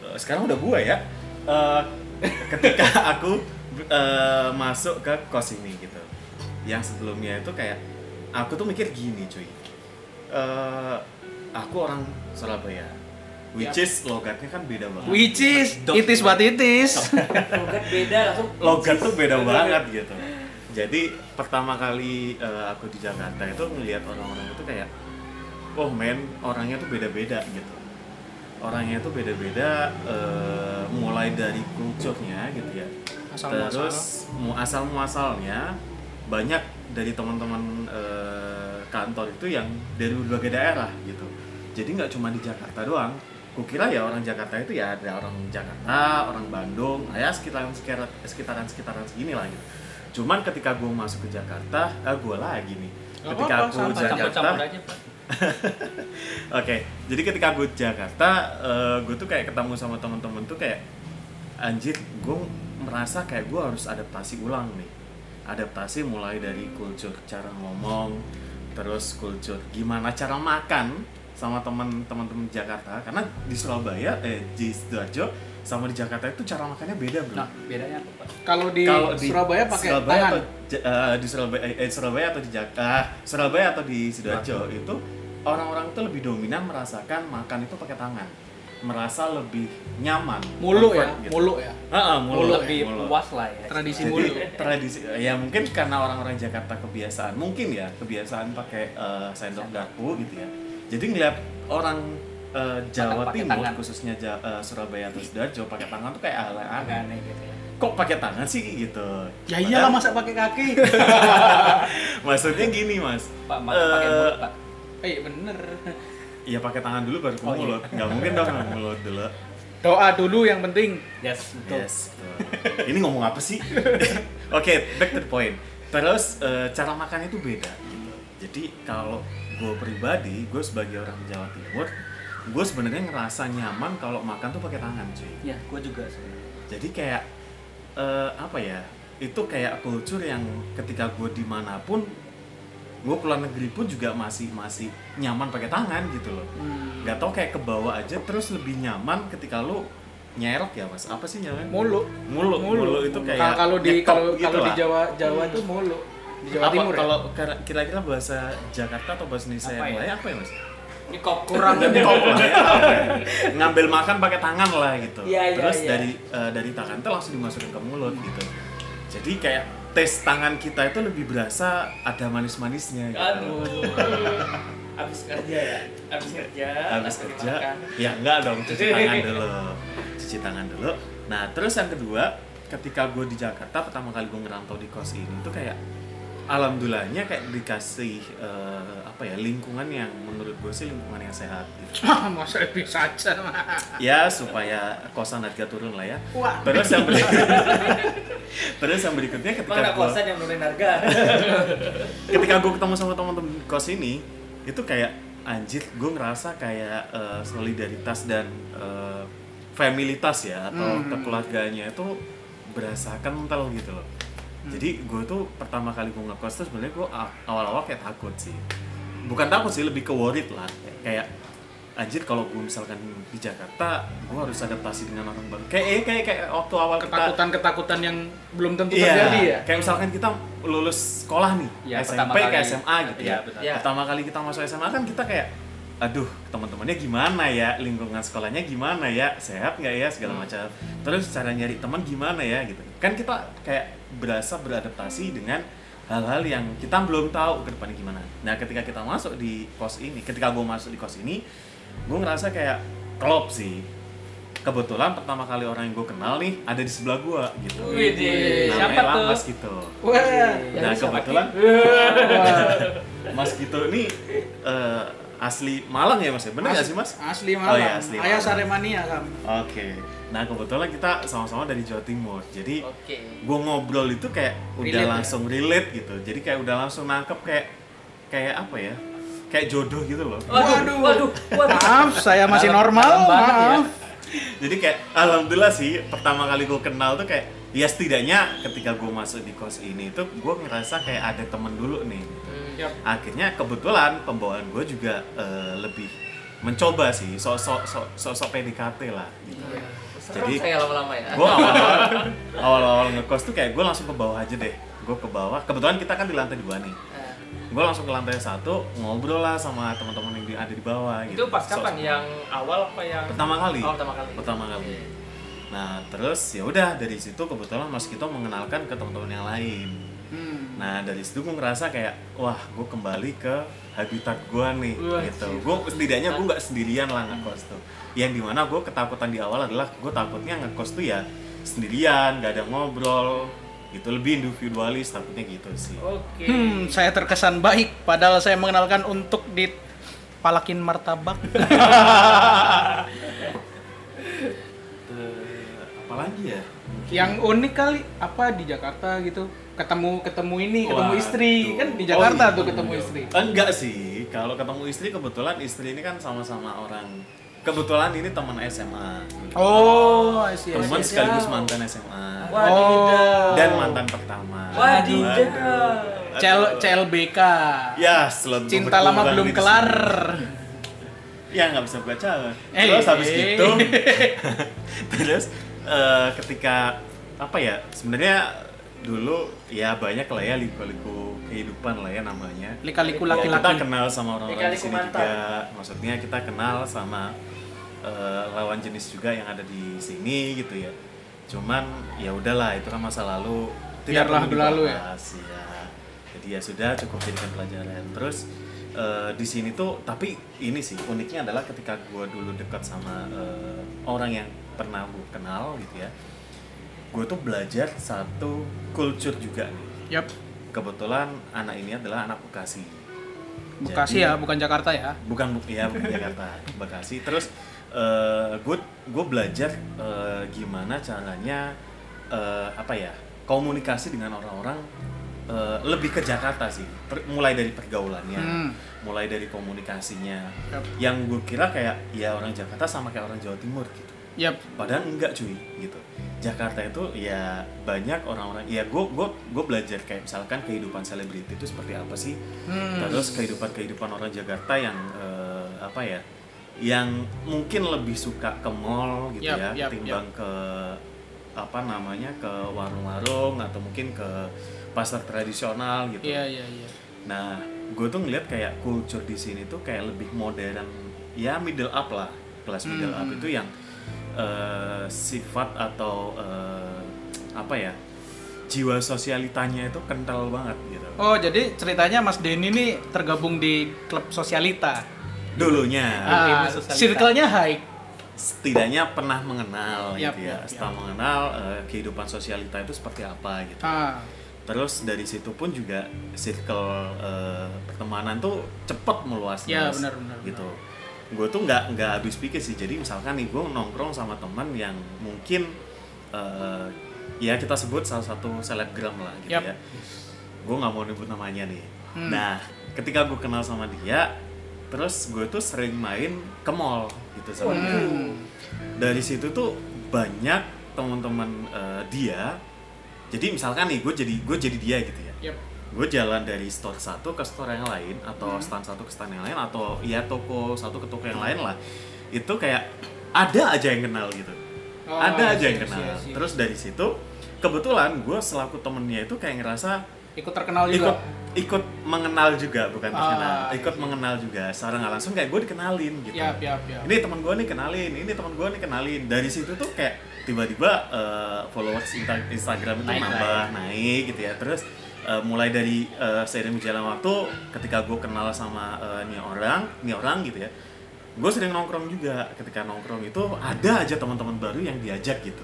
eh, sekarang udah gue ya eh, ketika aku eh, masuk ke kos ini gitu. Yang sebelumnya itu kayak aku tuh mikir gini cuy. Eh, aku orang Surabaya which is logatnya kan beda banget.
Which is
Dok.
it is what it is.
logat beda langsung.
Logat tuh beda banget gitu jadi pertama kali eh, aku di Jakarta itu ngelihat orang-orang itu kayak oh men orangnya tuh beda-beda gitu. Orangnya tuh beda-beda eh, mulai dari kulturnya gitu ya.
Asal
terus mu asal muasalnya banyak dari teman-teman eh, kantor itu yang dari berbagai daerah gitu. Jadi nggak cuma di Jakarta doang. Kukira ya orang Jakarta itu ya ada orang Jakarta orang Bandung ya sekitaran sekitaran sekitaran sekitaran segini lah gitu cuman ketika gue masuk ke Jakarta ah gue lagi nih
Gak
ketika
apa-apa,
aku
santai.
Jakarta. Oke, jadi ketika gue Jakarta, gue tuh kayak ketemu sama temen-temen tuh kayak anjir, gue merasa kayak gue harus adaptasi ulang nih. Adaptasi mulai dari kultur cara ngomong, terus kultur gimana cara makan sama teman-teman teman Jakarta karena di Surabaya eh di sidoarjo sama di Jakarta itu cara makannya beda bro.
Nah, bedanya apa, Pak?
Kalau di
Kalau
Surabaya pakai
Surabaya
tangan.
atau eh, di Surabaya eh, Surabaya atau di Jakarta Surabaya atau di sidoarjo itu orang-orang itu lebih dominan merasakan makan itu pakai tangan merasa lebih nyaman
Mulu ya,
gitu.
mulu ya.
Ah, ah, mulu,
Mulu,
Lebih
mulu.
puas lah ya.
Tradisi
Jadi
mulu.
tradisi ya mungkin karena orang-orang Jakarta kebiasaan mungkin ya kebiasaan pakai eh, sendok garpu gitu ya. Jadi ngeliat orang eh, Jawa
pakai
Timur
tangan.
khususnya Ja- eh, Surabaya atau Sidoarjo pakai tangan tuh kayak aneh.
Aneh gitu ya.
Kok pakai tangan sih gitu?
Ya iyalah masa pakai kaki.
Maksudnya gini mas.
Pak, pakai
Eh,
mulut, Pak.
Eh bener.
Ya pakai tangan dulu baru ke
Oh, iya.
mulut. Nggak mungkin dong mulut dulu.
Doa dulu yang penting.
Yes, betul.
Yes. betul. Ini ngomong apa sih? Oke, back to the point. Terus eh, cara makannya itu beda. Gitu. Jadi kalau gue pribadi, gue sebagai orang Jawa Timur, gue sebenarnya ngerasa nyaman kalau makan tuh pakai tangan, cuy.
Ya, gue juga sebenarnya.
Jadi kayak eh, apa ya? Itu kayak kultur yang ketika gue di mana pun, gue keluar negeri pun juga masih masih nyaman pakai tangan gitu loh.
Hmm.
Gak tau kayak ke bawah aja terus lebih nyaman ketika lu nyerok ya mas apa sih namanya
Mulu.
mulu mulu, itu kayak
Kalau- di kalau
gitu
kalau di. Jawa Jawa itu mulu. Di Jawa
apa,
Timur ya.
kalau kira- kira-kira bahasa Jakarta atau bahasa Indonesia
Apa
yang
ya?
lain apa ya mas
Ini kok
Kurang
Nyetop lah ya, ya? ngambil makan pakai tangan lah gitu
iya,
terus
iya.
dari eh, dari tangan tuh langsung dimasukin ke mulut gitu jadi kayak tes tangan kita itu lebih berasa ada manis-manisnya gitu.
Aduh. Abis kerja ya? Abis kerja.
habis
langsung
kerja
dimakan.
ya enggak dong cuci tangan dulu cuci tangan dulu nah terus yang kedua ketika gue di Jakarta pertama kali gue ngerantau di kos ini tuh kayak alhamdulillahnya kayak dikasih eh, apa ya lingkungan yang menurut gue sih lingkungan yang sehat gitu
Masa bisa aja.
ya supaya kosan harga turun lah ya
Wah.
terus yang berikutnya terus yang berikutnya ketika
Mana
gue
kosan yang nurunin harga?
ketika gue ketemu sama teman-teman kos ini itu kayak anjir gue ngerasa kayak eh, solidaritas dan eh, familitas ya atau
Hmm.
kekeluarganya itu berasa kental gitu loh jadi gue tuh pertama kali gue ngekos tuh sebenarnya gue awal-awal kayak takut sih bukan takut sih lebih ke worried lah kayak anjir kalau gue misalkan di Jakarta gue harus adaptasi dengan orang baru kayak eh, kayak kayak waktu awal kita
Ketakutan-ketakutan yang belum tentu
Iya,
terjadi ya.
kayak misalkan kita lulus sekolah nih,
Iya, pertama
SMP ke
kali.
SMA gitu
Iya,
ya.
betul.
Iya.
Pertama kali kita masuk SMA kan kita kayak, aduh teman-temannya gimana ya, lingkungan sekolahnya gimana ya, sehat nggak ya segala macam. Terus cara nyari teman gimana ya gitu. Kan kita kayak berasa beradaptasi dengan hal-hal yang kita belum tahu ke depannya gimana. Nah ketika kita masuk di kos ini, ketika gue masuk di kos ini, gue ngerasa kayak klop sih. Kebetulan pertama kali orang yang gue kenal nih ada di sebelah gue gitu.
Widih.
Namanya
Siapa tuh?
Lamas gitu.
Wah.
Nah kebetulan Mas Gito ini eh, asli Malang ya Mas ya? Bener nggak sih Mas?
Asli
Oh
Malang.
iya asli
Ayah
Malang.
Saremania kan.
Oke. Nah kebetulan kita sama-sama dari Jawa Timur. Jadi
Oke.
gue ngobrol itu kayak udah
Relate ya?
langsung relate gitu. Jadi kayak udah langsung nangkep kayak kayak apa ya? Kayak jodoh gitu loh.
Waduh, waduh, waduh.
Maaf, saya masih normal.
ya.
Maaf.
Jadi kayak alhamdulillah sih pertama kali gue kenal tuh kayak ya setidaknya ketika gue masuk di kos ini tuh gue ngerasa kayak ada temen dulu nih.
Hmm.
Yap.
akhirnya kebetulan pembawaan gue juga eh, lebih mencoba sih sosok sok sosok PDKT lah. Gitu.
Iya. Serem
Jadi-
saya lama-lama ya.
gue awal-awal awal-awal ngekos tuh kayak gue langsung ke bawah aja deh. Gue ke bawah. Kebetulan kita kan di lantai dua nih.
Nah,
gue langsung ke lantai satu ngobrol lah sama teman-teman yang di- ada di bawah
itu
gitu.
pas kapan? yang awal apa yang
pertama kali.
Oh, pertama kali.
pertama kali. Nah terus ya udah dari situ kebetulan mas Kito mengenalkan ke teman-teman yang lain
Hmm.
Nah dari situ gue ngerasa kayak wah gue kembali ke habitat gue nih
Wah,
gitu. Gue setidaknya gue nggak sendirian lah ngekos tuh. Yang di mana gue ketakutan di awal adalah gue takutnya ngekos tuh ya sendirian, gak ada ngobrol, gitu lebih individualis takutnya gitu sih.
Oke.
Hmm, saya terkesan baik padahal saya mengenalkan untuk di palakin martabak.
Apalagi ya?
Yang unik kali apa di Jakarta gitu. Ketemu ketemu ini, ketemu
Wah,
istri.
tuh.
Kan di Jakarta
Oh,
tuh
iya.
ketemu istri.
Enggak sih, kalau ketemu istri kebetulan istri ini kan sama-sama orang. Kebetulan ini teman SMA.
Oh,
Teman sekaligus mantan SMA.
Oh.
Dan mantan pertama.
Wadidaw.
CL, CLBK.
Ya,
Cinta lama belum kelar.
ya nggak bisa baca
Eh.
terus habis gitu terus eh, ketika apa ya sebenarnya dulu ya banyak lah ya liku-liku kehidupan lah ya namanya.
Lika-liku
Ya, kita
laki-laki.
kenal sama orang-orang di sini
mantap.
juga. Maksudnya kita kenal sama eh, lawan jenis juga yang ada di sini gitu ya. Cuman ya udahlah itu kan masa lalu.
Biarlah
perlu
berlalu ya.
ya jadi ya sudah cukup jadikan pelajaran. Terus eh, di sini tuh tapi ini sih uniknya adalah ketika gue dulu dekat sama eh, orang yang pernah gue kenal gitu ya gue tuh belajar satu culture juga nih
Yap.
kebetulan anak ini adalah anak Bekasi
Bekasi
Jadi-
ya, bukan Jakarta ya.
bukan bu- ya bukan Jakarta Bekasi terus gue gue belajar eh, gimana caranya eh, apa ya komunikasi dengan orang-orang eh, lebih ke Jakarta sih Per- mulai dari pergaulannya
Hmm.
mulai dari komunikasinya
Yap.
yang gue kira kayak ya orang Jakarta sama kayak orang Jawa Timur gitu
Yap.
padahal enggak cuy gitu Jakarta itu ya banyak orang-orang ya gue gue gue belajar kayak misalkan kehidupan selebriti itu seperti apa sih
Hmm.
terus kehidupan kehidupan orang Jakarta yang eh, apa ya yang mungkin lebih suka ke mall gitu
Yap,
ya
yap,
ketimbang ke apa namanya ke warung-warung atau mungkin ke pasar tradisional gitu
Iya, iya, iya.
Nah, gue tuh ngeliat kayak culture di sini tuh kayak lebih modern, ya middle up lah, kelas middle up
Hmm.
itu yang eh, sifat atau eh, apa ya, jiwa sosialitanya itu kental banget gitu.
Oh, jadi ceritanya Mas Denny ini tergabung di klub sosialita.
Dulunya,
sosialita.
circle-nya high.
setidaknya pernah mengenal
Yap,
gitu ya,
yap,
setelah mengenal eh, kehidupan sosialita itu seperti apa gitu.
Ah,
Terus dari situ pun juga circle eh, pertemanan tuh cepet meluasnya.
Iya, benar,
Gitu. Gue tuh nggak nggak habis pikir sih. Jadi misalkan nih gue nongkrong sama teman yang mungkin eh, ya kita sebut salah satu selebgram lah gitu
Yap.
ya. Gue nggak mau nyebut namanya nih.
Hmm.
Nah, ketika gue kenal sama dia, terus gue tuh sering main ke mall gitu sama dia. Dari situ tuh banyak teman-teman eh, dia jadi misalkan nih gue jadi gue jadi dia gitu ya
yap.
Gue jalan dari store satu ke store yang lain atau stand satu ke stand yang lain atau ya toko satu ke toko yang lain lah. Itu kayak ada aja yang kenal gitu.
Oh,
ada aja
I see,
yang
I see,
kenal.
I see.
terus dari situ kebetulan gue selaku temennya itu kayak ngerasa
Ikut terkenal juga.
ikut ikut mengenal juga bukan
Ah,
terkenal ikut
iya.
mengenal juga. Secara nggak langsung kayak gue dikenalin gitu.
Yap, yap, yap.
ini teman gue nih kenalin ini teman gue nih kenalin. Dari situ tuh kayak tiba-tiba eh, followers Insta- Instagram itu
Naik
nambah naik gitu ya. Terus eh, mulai dari eh, seiring berjalan waktu ketika gue kenal sama eh, nih orang nih orang gitu ya gue sering nongkrong juga. Ketika nongkrong itu ada aja teman-teman baru yang diajak gitu.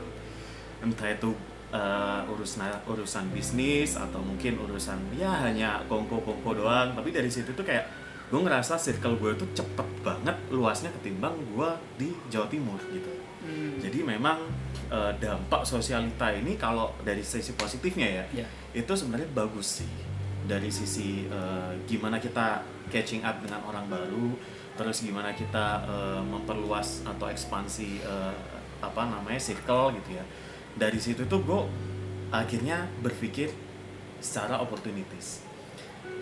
Entah itu eh, urusan urusan bisnis atau mungkin urusan ya hanya kongko-kongko doang. Tapi dari situ tuh kayak gue ngerasa circle gue tuh cepet banget luasnya ketimbang gue di Jawa Timur gitu.
Hmm.
jadi memang eh, dampak sosialita ini kalau dari sisi positifnya ya
Ya.
itu sebenarnya bagus sih dari sisi eh, gimana kita catching up dengan orang baru terus gimana kita eh, memperluas atau ekspansi eh, apa namanya circle gitu ya dari situ tuh gue akhirnya berpikir secara opportunities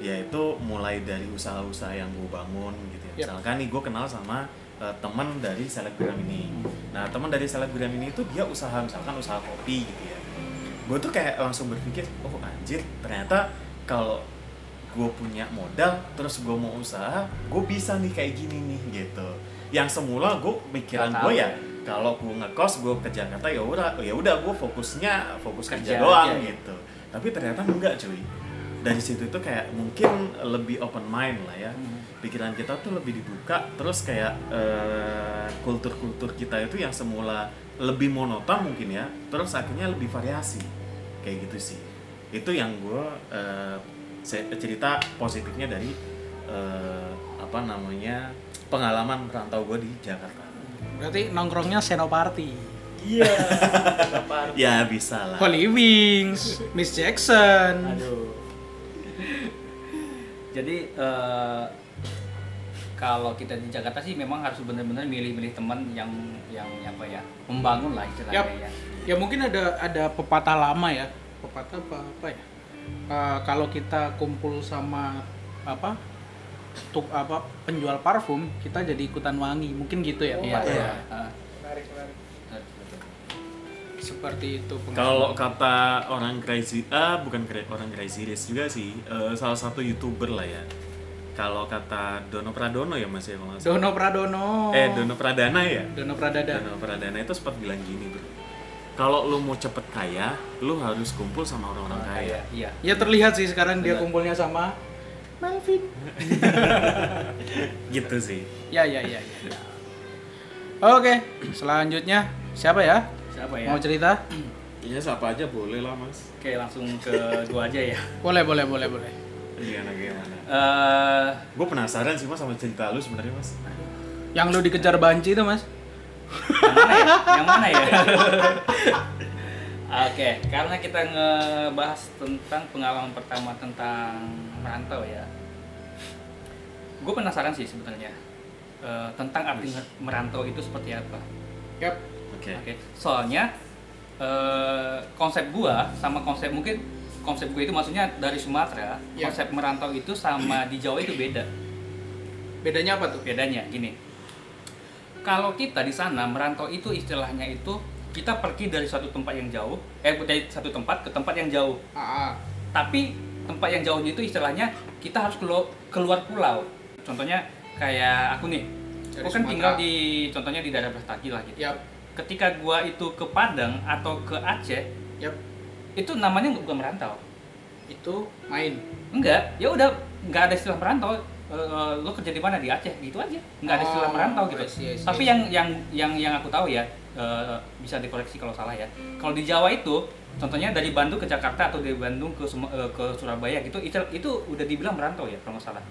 yaitu mulai dari usaha-usaha yang gue bangun gitu ya
Yap.
misalkan nih gue kenal sama eh, teman dari selebgram ini. Nah teman dari selebgram ini itu dia usaha misalkan usaha kopi gitu ya. Gue tuh kayak langsung berpikir oh anjir ternyata kalau gue punya modal terus gue mau usaha gue bisa nih kayak gini nih gitu. Yang semula gue pikiran gue
tahu.
ya kalau gue ngekos gue ke Jakarta ya udah ya udah gue fokusnya fokus kerja,
Kerja
doang
aja, ya.
gitu. Tapi ternyata enggak cuy. Dari situ tuh kayak mungkin lebih open mind lah ya pikiran kita tuh lebih dibuka terus kayak eh, kultur-kultur kita itu yang semula lebih monoton mungkin ya terus akhirnya lebih variasi kayak gitu sih itu yang gue eh, se- cerita positifnya dari eh, apa namanya pengalaman perantau gue di Jakarta
Berarti nongkrongnya Senoparty.
Iya. Bapak.
ya bisa lah
Holy Wings, Miss Jackson.
Aduh. Jadi eh, kalau kita di Jakarta sih memang harus benar-benar milih-milih teman yang yang apa ya membangun lah istilahnya
Yap.
ya.
Ya mungkin ada ada pepatah lama ya. Pepatah apa apa ya? Eh, kalau kita kumpul sama apa? tuk apa penjual parfum kita jadi ikutan wangi mungkin gitu ya
Iya,
Pak?
iya. Ah.
menarik menarik
seperti itu.
Kalau kata orang crazy, ah bukan orang crazy rich juga sih, eh, salah satu youtuber lah ya. Kalau kata Dono Pradono ya mas ya kalau.
Dono Pradono
Eh Dono Pradana ya.
Dono Pradada
Dono Pradana itu sempat bilang gini bro. Kalau lu mau cepet kaya, lu harus kumpul sama orang-orang kaya.
Iya.
ya terlihat sih sekarang dia
Benar.
kumpulnya sama Melvin
Gitu sih.
ya ya ya ya, ya. oke selanjutnya siapa ya
Siapa ya?
mau cerita
Iya siapa aja boleh lah mas.
Oke, langsung ke gua aja ya.
boleh boleh boleh boleh
Gimana gimana.
Eh,
Gue penasaran sih mas sama cerita lu sebenarnya mas.
yang lu dikejar banci itu mas
yang mana ya? Yang mana ya? Oke, karena kita ngebahas tentang pengalaman pertama tentang merantau ya. Gue penasaran sih sebenarnya eh, tentang arti merantau itu seperti apa.
yap
Oke.
Oke, soalnya eh, konsep gua sama konsep mungkin konsep gue itu maksudnya dari Sumatera,
Ya.
konsep merantau itu sama di Jawa itu beda.
bedanya apa tuh
Bedanya gini. Kalau kita di sana merantau itu istilahnya itu kita pergi dari suatu tempat yang jauh, eh dari satu tempat ke tempat yang jauh.
ah, ah.
Tapi tempat yang jauhnya itu istilahnya kita harus keluar, pulau. Contohnya kayak aku nih,
Dari
aku kan
Sumatera.
tinggal di contohnya di daerah Brastagi lah gitu.
yap
Ketika gua itu ke Padang atau ke Aceh,
yap
itu namanya bukan merantau.
itu main
Enggak, ya udah nggak ada istilah merantau. Eh, lo kerja di mana di Aceh gitu aja, nggak ada istilah
Oh,
merantau
I
gitu.
see, I see,
Tapi yang yang yang yang aku tahu ya eh, bisa dikoreksi kalau salah ya. Kalau di Jawa itu, contohnya dari Bandung ke Jakarta atau dari Bandung ke Sum- eh, ke Surabaya gitu, itu itu udah dibilang merantau ya kalau nggak salah.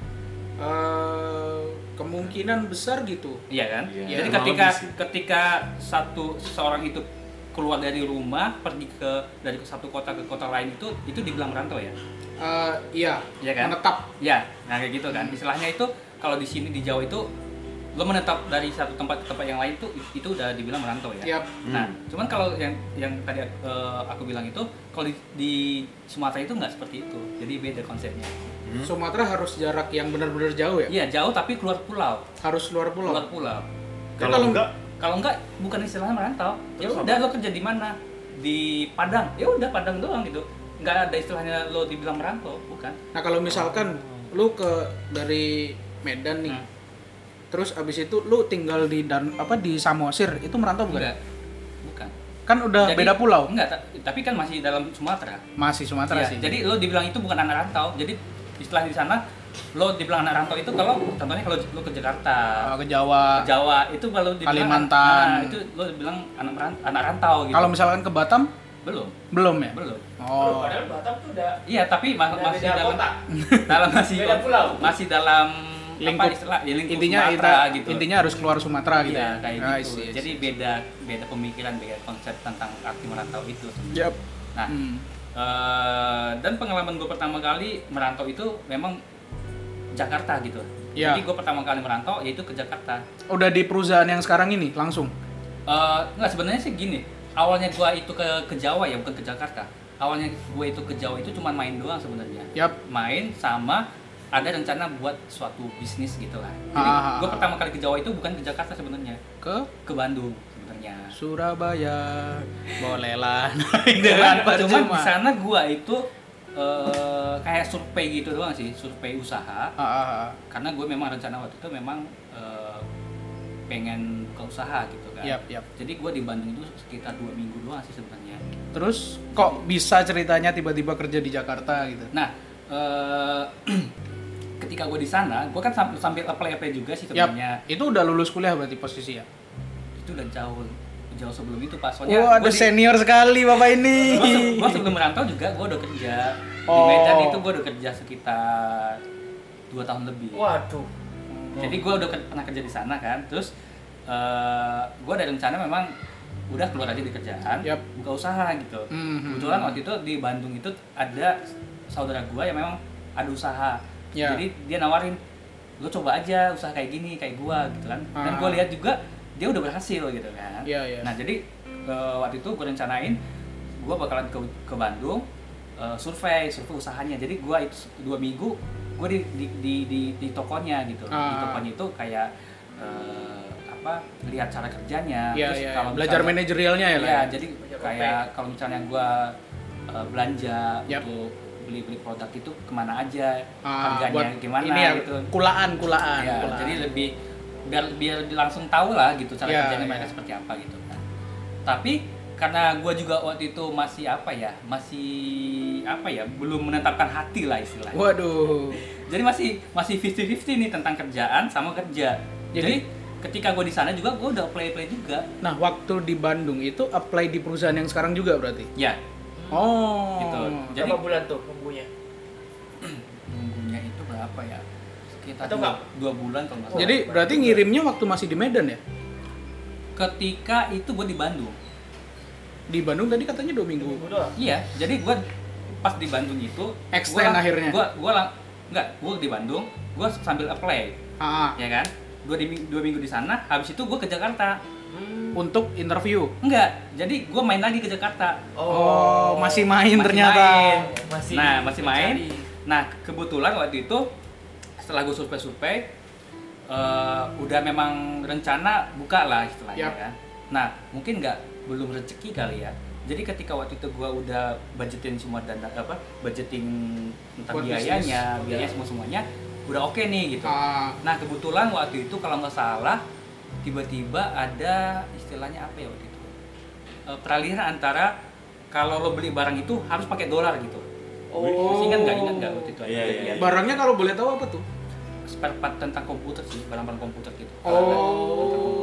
Eh, kemungkinan besar gitu
Iya kan?
Iya,
Jadi ketika ketika satu seseorang itu keluar dari rumah pergi ke dari satu kota ke kota lain itu itu dibilang merantau ya.
Eh, iya
Iya kan?
menetap
Ya, nah kayak gitu kan. Istilahnya itu kalau di sini di Jawa itu lo menetap dari satu tempat ke tempat yang lain itu itu udah dibilang merantau ya.
yap
Nah, cuman kalau yang yang tadi eh, aku bilang itu kalau di, di Sumatera itu nggak seperti itu. Jadi beda konsepnya.
Hmm?
Sumatera harus jarak yang benar-benar jauh ya
Iya, jauh tapi keluar pulau.
harus luar pulau
Keluar pulau.
Kalau
kalau-
enggak,
Kalau enggak bukan istilahnya merantau. Ya udah lo kerja di mana? Di Padang. Ya udah Padang doang gitu. Nggak ada istilahnya lo dibilang merantau, bukan.
nah kalau misalkan lu ke dari Medan nih
Hmm.
terus abis itu lu tinggal di dan apa di Samosir itu merantau bukan
Enggak. Bukan.
kan udah
Jadi-
beda pulau
Enggak, ta- tapi kan masih dalam Sumatera.
masih Sumatera
Iya,
sih
Jadi lo dibilang itu bukan anak rantau. Jadi istilah di sana lo dibilang anak rantau itu kalau contohnya kalau lo ke Jakarta,
Oh, ke Jawa
ke Jawa itu kalau dibilang
Kalimantan.
nah, itu lo bilang anak ran- anak rantau gitu.
kalau misalkan ke Batam
belum,
belum ya
belum.
oh
padahal Batam tuh udah
Iya, tapi ma-
Beda-
masih
beda
dalam
kota.
dalam masih
Beda pulau.
masih dalam
Lingkup.
apa istilah ya, lingkup
intinya
Sumatera
ita-
gitu.
intinya harus keluar Sumatera gitu
Iya,
ya
kayak
Ah, I
gitu.
see, I see.
Jadi beda beda pemikiran, beda konsep tentang arti merantau itu.
Yap.
Nah,
Hmm.
Eh, dan pengalaman gue pertama kali merantau itu memang Jakarta gitu.
Iya.
Jadi gue pertama kali merantau yaitu ke Jakarta.
udah di perusahaan yang sekarang ini langsung
Eh nggak sebenarnya sih gini. Awalnya gue itu ke ke Jawa ya bukan ke Jakarta. Awalnya gue itu ke Jawa itu cuma main doang sebenarnya.
Yap.
Main sama ada rencana buat suatu bisnis gitu lah. Jadi
Ah.
gue pertama kali ke Jawa itu bukan ke Jakarta sebenarnya,
ke
ke Bandung sebenarnya.
Surabaya boleh lah naik
cuman, cuman di sana gua itu eh, kayak survei gitu doang sih survei usaha.
Ah, ah, ah.
karena gue memang rencana waktu itu memang eh, pengen buka usaha gitu kan.
Yap, yap.
jadi gua di Bandung itu sekitar dua minggu doang sih sebenarnya.
Terus kok bisa ceritanya tiba-tiba kerja di Jakarta gitu?
Nah eh, ketika gue di sana gue kan sam- sambil apply apply juga sih sebenarnya.
Itu udah lulus kuliah berarti posisi ya?
Itu udah jauh jauh sebelum itu pak. Soalnya
Wah, ada
gua di-
senior sekali bapak ini.
Gua sebelum merantau juga gue udah kerja di
Oh.
Medan itu gue udah kerja sekitar dua tahun lebih
waduh
jadi gue udah ke- pernah kerja di sana kan terus gue ada rencana memang udah keluar aja di kerjaan
Yap.
buka usaha gitu
Mhm.
kebetulan waktu itu di Bandung itu ada saudara gue yang memang ada usaha
Ya.
jadi dia nawarin lo coba aja usaha kayak gini kayak gue gitu kan dan
Ah.
gue lihat juga dia udah berhasil gitu kan
Iya, iya.
nah jadi eh, waktu itu gue rencanain gue bakalan ke, ke Bandung eh, survei survei usahanya jadi gue itu dua minggu gue di di, di di di tokonya gitu di
Ah.
tokonya itu kayak eh, apa lihat cara kerjanya
Iya,
terus
iya.
kalau
Belajar manajerialnya ya, lah
Iya,
ya?
jadi
Belajar
kayak kalau misalnya gua uh, belanja
Yap.
untuk beli-beli produk itu ke mana aja,
Ah,
harganya gimana
ini ya,
gitu.
kulaan kulaan,
Ya,
kulaan.
jadi lebih biar biar langsung tahu lah gitu cara
Ya,
kerjanya
ya.
mereka seperti apa gitu. Nah, tapi karena gua juga waktu itu masih apa ya, masih apa ya, belum menetapkan hati lah istilahnya.
waduh
Jadi masih masih 50-50 nih tentang kerjaan sama kerja.
Jadi-
Jadi, ketika gue di sana juga gue udah play play juga.
nah waktu di Bandung itu apply di perusahaan yang sekarang juga berarti
Ya,
oh
Gitu. Jadi-
Berapa bulan tuh nunggunya?
nunggunya itu berapa ya sekitar
Atau
dua,
enggak?
dua bulan kalau nggak salah
jadi berarti ngirimnya waktu masih di Medan ya
ketika itu gue di Bandung
di Bandung tadi katanya dua minggu
Minggu doang.
iya jadi gue pas di Bandung itu
Extend akhirnya.
gue gue lang nggak gue di Bandung gue sambil apply
ah,
ya kan dua, di, dua minggu di sana habis itu gue ke Jakarta
Hmm.
untuk interview
enggak jadi gue main lagi ke Jakarta
oh, masih main
Masih
ternyata
main.
Masih
nah masih main
mencari.
nah kebetulan waktu itu setelah gue survei-survei eh, udah memang rencana buka lah istilahnya
Yap.
kan nah mungkin nggak belum rezeki kali ya. Jadi ketika waktu itu gua udah budgetin semua dana apa budgeting tentang
Buat
biayanya
bisnis.
biaya semua semuanya udah oke nih gitu.
Ah,
nah kebetulan waktu itu kalau nggak salah tiba-tiba ada istilahnya apa ya waktu itu? Eh, peralihan antara kalau lo beli barang itu harus pakai dolar gitu.
Oh.
Masih ingat nggak? Ingat nggak waktu itu
iya,
kejadian?
iya.
barangnya kalau boleh tahu apa tuh?
Spare part tentang komputer sih barang-barang komputer gitu.
Oh,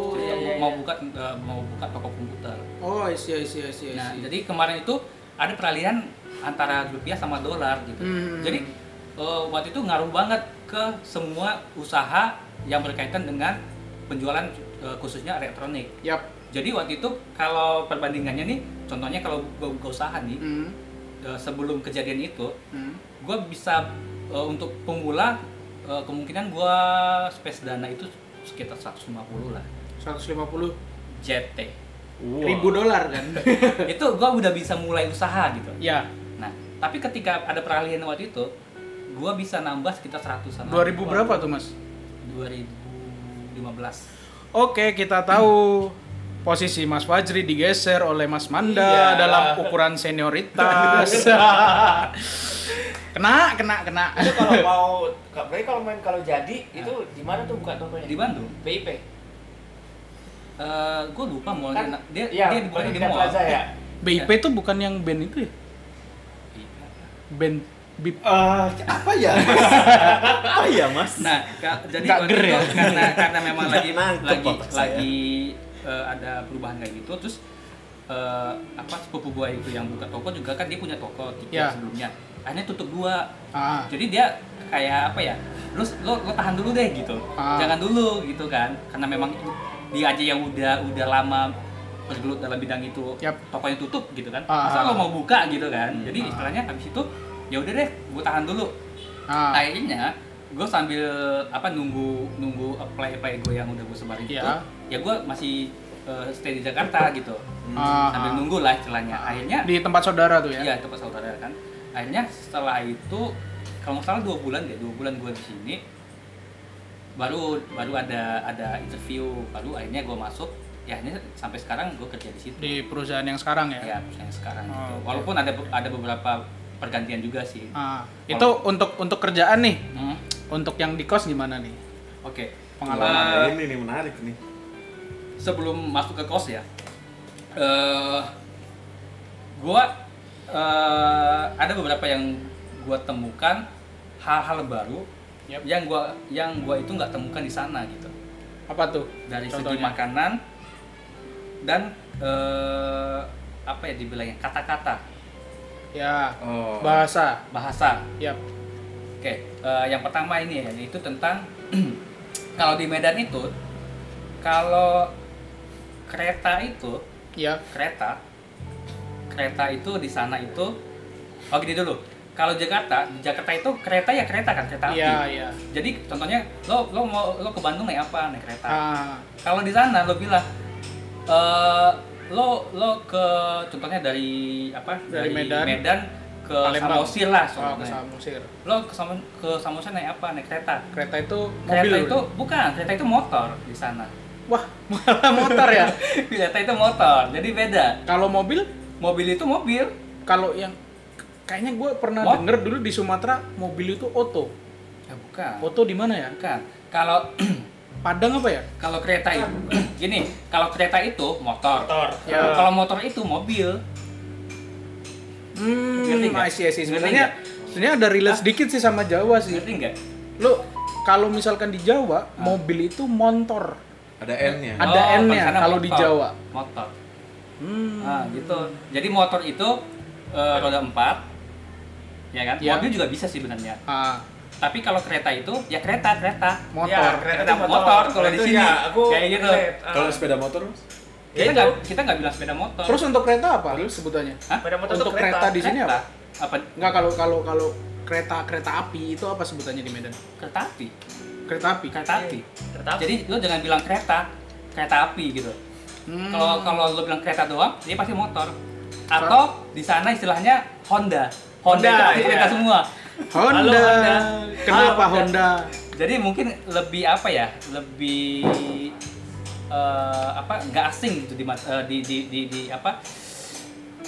mau
iya.
buka eh, mau buka toko komputer
oh isi isi isi
nah jadi kemarin itu ada peralihan antara rupiah sama dolar gitu
Hmm.
jadi eh, waktu itu ngaruh banget ke semua usaha yang berkaitan dengan penjualan eh, khususnya elektronik
yap
jadi waktu itu kalau perbandingannya nih contohnya kalau gue buka usaha nih
hmm.
eh, sebelum kejadian itu
Hmm.
gue bisa eh, untuk pemula eh, kemungkinan gue space dana itu sekitar 150 lah
150
JT
ribu dolar kan?
Itu gue udah bisa mulai usaha gitu.
Ya.
Nah tapi ketika ada peralihan waktu itu gue bisa nambah sekitar 100
2000 berapa tuh mas?
2015
Oke, kita tahu posisi Mas Fajri digeser oleh Mas Manda
Iya.
dalam ukuran senioritas. kena, kena, kena.
Itu kalau mau, berarti kalau main kalau jadi itu di mana tuh buka tokonya?
di Bandung
BIP.
gue lupa mau
Kan,
dia
iya,
dia bukannya di
Merdeka
mall
Plaza ya.
BIP tuh bukan yang band itu ya? Band BIP.
Eh, apa ya? apa ya, Mas?
Nah, ka- jadi
Nggak
waktu
ger
itu
ya?
karena karena memang lagi
nangkep
lagi lagi eh, ada perubahan kayak gitu, terus eh, apa sepupu gua itu yang buka toko juga kan dia punya toko tiket
Ya.
sebelumnya, akhirnya tutup dua,
Ah,
jadi dia kayak apa ya, lu lo lo tahan dulu deh gitu,
Ah.
jangan dulu gitu kan, karena memang dia aja yang udah udah lama bergelut dalam bidang itu,
Yap.
tokonya tutup gitu kan,
Ah.
masa lo mau buka gitu kan,
Hmm.
jadi istilahnya habis itu ya udah deh, gua tahan dulu,
ah,
akhirnya gue sambil apa nunggu nunggu apply apply gue yang udah gue sebarin itu
Iya.
ya gue masih eh, stay di Jakarta gitu
ah,
sambil
ah.
nunggu lah istilahnya akhirnya
di tempat saudara tuh ya?
iya tempat saudara kan akhirnya setelah itu kalau nggak salah dua bulan deh dua bulan gue di sini baru baru ada ada interview baru akhirnya gue masuk ya akhirnya sampai sekarang gue kerja di situ
Di perusahaan yang sekarang ya?
ya yang sekarang
Oh,
gitu.
oke.
walaupun ada ada beberapa pergantian juga sih
Ah, itu untuk untuk kerjaan nih,
Hmm,
untuk yang di kos gimana nih?
oke
Pengalaman.
Eh,
Wah, ini nih menarik nih.
sebelum masuk ke kos ya, eh gua eh, ada beberapa yang gua temukan hal-hal baru
Yap.
yang gua yang gua itu nggak temukan di sana gitu
Apa tuh?
dari segi
Contohnya?
makanan dan eh, apa ya dibilangnya kata-kata
Ya,
Oh.
bahasa.
bahasa
Yap.
Oke, eh, yang pertama ini ya, yaitu tentang kalau di Medan itu, kalau kereta itu,
Ya.
kereta, kereta itu di sana itu, oh gini dulu, kalau Jakarta, di Jakarta itu kereta ya kereta kan, kereta api.
Iya, iya.
Jadi contohnya lo lo mau lo ke Bandung naik apa naik kereta.
Ah,
Kalau di sana lo bilang eh lo lo ke contohnya dari apa
Dari Medan.
ke
Palembang.
Samosir lah
Oh, ke
soalnya.
Samosir.
Lo ke ke Samosir naik apa? Naik kereta.
Kereta itu
Kereta
mobil.
itu bukan, kereta itu motor di sana.
Wah, malah motor ya.
kereta itu motor, jadi beda.
Kalau mobil,
Mobil itu mobil.
kalau yang kayaknya gue pernah
Mot-
denger dulu di Sumatera mobil itu oto.
Ya bukan.
Oto di mana ya?
Bukan. Kalau
Padang apa ya?
kalau kereta itu gini, kalau kereta itu motor.
Motor.
Ya.
Kalau motor itu mobil.
Hmm,
Ngerti nggak? Ngerti
Sebenarnya sebenarnya ada relate sedikit sih sama Jawa sih.
Ngerti nggak?
Lo kalau misalkan di Jawa, mobil itu motor.
Ada N-nya.
Ada
Oh,
N-nya
kalau
di. Jawa.
Motor.
Hmm.
Nah, gitu. Jadi motor itu eh, roda empat, ya kan?
Ya.
Mobil juga bisa sih sebenarnya.
Ah,
Tapi kalau kereta itu ya kereta, kereta.
Motor.
Ya,
Kereta,
itu
motor, kalau di sini.
ya, aku
kayak gitu.
Ah.
Kalau sepeda motor, Mas?
Kita
Ya,
nggak kita nggak bilang sepeda motor.
Terus untuk kereta apa? sebutannya?
Hah?
Sepeda motor
untuk
itu
kereta, di sini
Kereta.
apa?
Apa?
Enggak kalau kalau kalau kereta kereta api itu apa sebutannya di Medan?
Kereta api.
Kereta api.
Kereta api.
Kereta api.
Jadi lo jangan bilang kereta, kereta api gitu.
Hmm.
Kalau kalau lo bilang kereta doang, dia pasti motor. Atau di sana istilahnya Honda. Honda,
Honda,
itu
iya.
kereta semua.
Honda.
Halo, Honda.
Kenapa
Halo,
Honda?
Jadi mungkin lebih apa ya? Lebih eh, apa? nggak asing gitu di, eh, di, di, di, di apa?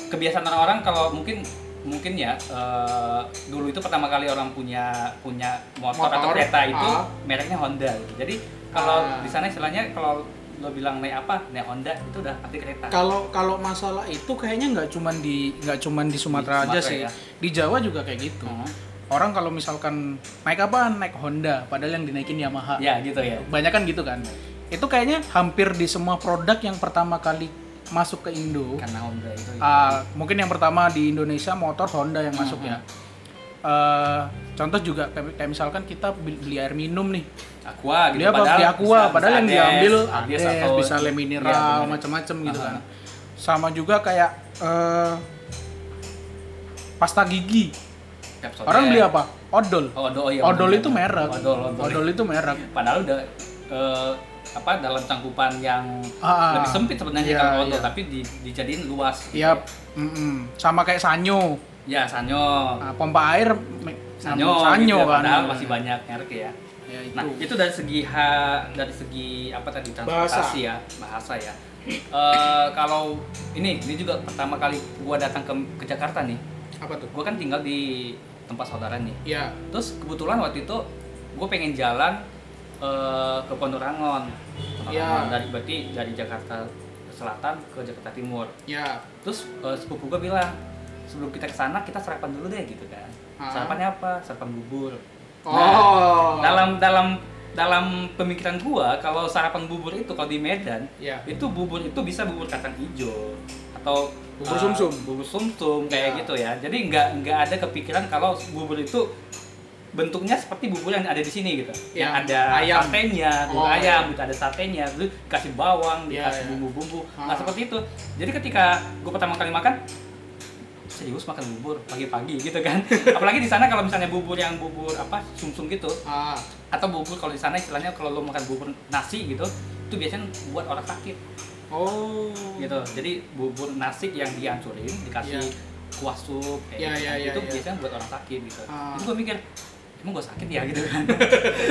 Kebiasaan orang-orang kalau mungkin mungkin ya eh, dulu itu pertama kali orang punya punya motor, atau
Motor,
kereta itu
ah.
mereknya Honda gitu. Jadi kalau
Ah.
di sana istilahnya kalau lo bilang naik apa naik Honda itu udah pasti kereta.
Kalau kalau masalah itu kayaknya nggak cuman di nggak cuman di Sumatera
Di
aja
Sumatera
sih.
ya.
Di Jawa juga kayak gitu.
Hmm.
Orang kalau misalkan naik apa? Naik Honda, padahal yang dinaikin Yamaha.
Ya gitu ya.
Banyak kan gitu kan. Itu kayaknya hampir di semua produk yang pertama kali masuk ke Indo.
Karena Honda itu.
Ah, mungkin yang pertama di Indonesia motor Honda yang masuk ya. Eh, contoh juga kayak, kayak misalkan kita beli air minum nih.
Aqua gitu.
Dia apa di Aqua,
bisa-
padahal
bisa
yang
Ades,
diambil
Ades
Ades,
atau-
bisa le
Iya,
mineral,
bener.
macam-macam gitu kan. Sama juga kayak eh, pasta gigi.
Pepsodent.
Orang beli apa? Odol.
Oh, odol, oh iya,
odol itu merek.
Odol, odol.
Odol itu merek.
Padahal udah eh, apa dalam cangkupan yang
Ah,
lebih sempit sebenarnya
iya,
kalau odol,
iya.
tapi di, dijadiin luas. gitu
Yap. mm-mm. Sama kayak Sanyo.
Ya, Sanyo.
Nah, pompa air
Sanyo,
Sanyo
gitu ya,
kan.
padahal masih banyak merek ya.
Ya, itu.
Nah, itu dari segi ha, dari segi apa tadi transportasi ya, bahasa ya. Eh, kalau ini ini juga pertama kali gua datang ke, ke Jakarta nih.
apa tuh?
Gua kan tinggal di tempat saudara nih.
Ya.
Terus kebetulan waktu itu gue pengen jalan eh, ke Pondok Rangon. Pondok
Ya.
Rangon dari berarti dari Jakarta Selatan ke Jakarta Timur.
Ya.
Terus eh, sepupu gue bilang sebelum kita ke sana kita sarapan dulu deh gitu kan. Sarapannya apa? Sarapan bubur.
Oh.
Nah, dalam dalam dalam pemikiran gua kalau sarapan bubur itu kalau di Medan
Ya.
itu bubur itu bisa bubur kacang hijau atau
Bubur
uh,
sumsum.
bubur sumsum kayak
Ya.
gitu ya jadi nggak nggak ada kepikiran kalau bubur itu bentuknya seperti bubur yang ada di sini gitu yang
Yang
ada
ayam.
satenya bubur
Oh,
ayam
iya.
gitu ada satenya terus kasih bawang
Ya,
dikasih
ya.
bumbu-bumbu
Ah.
nah seperti itu jadi ketika gua pertama kali makan serius makan bubur pagi-pagi gitu kan apalagi di sana kalau misalnya bubur yang bubur apa sumsum gitu
Ah.
atau bubur kalau di sana istilahnya kalau lo makan bubur nasi gitu itu biasanya buat orang sakit
Oh.
gitu jadi bubur nasi yang dihancurin dikasih
Iya.
kuah sup
Iya,
kayak gitu.
iya, iya,
itu
iya.
biasanya buat orang sakit gitu
Ah.
itu gue mikir emang gue sakit ya gitu kan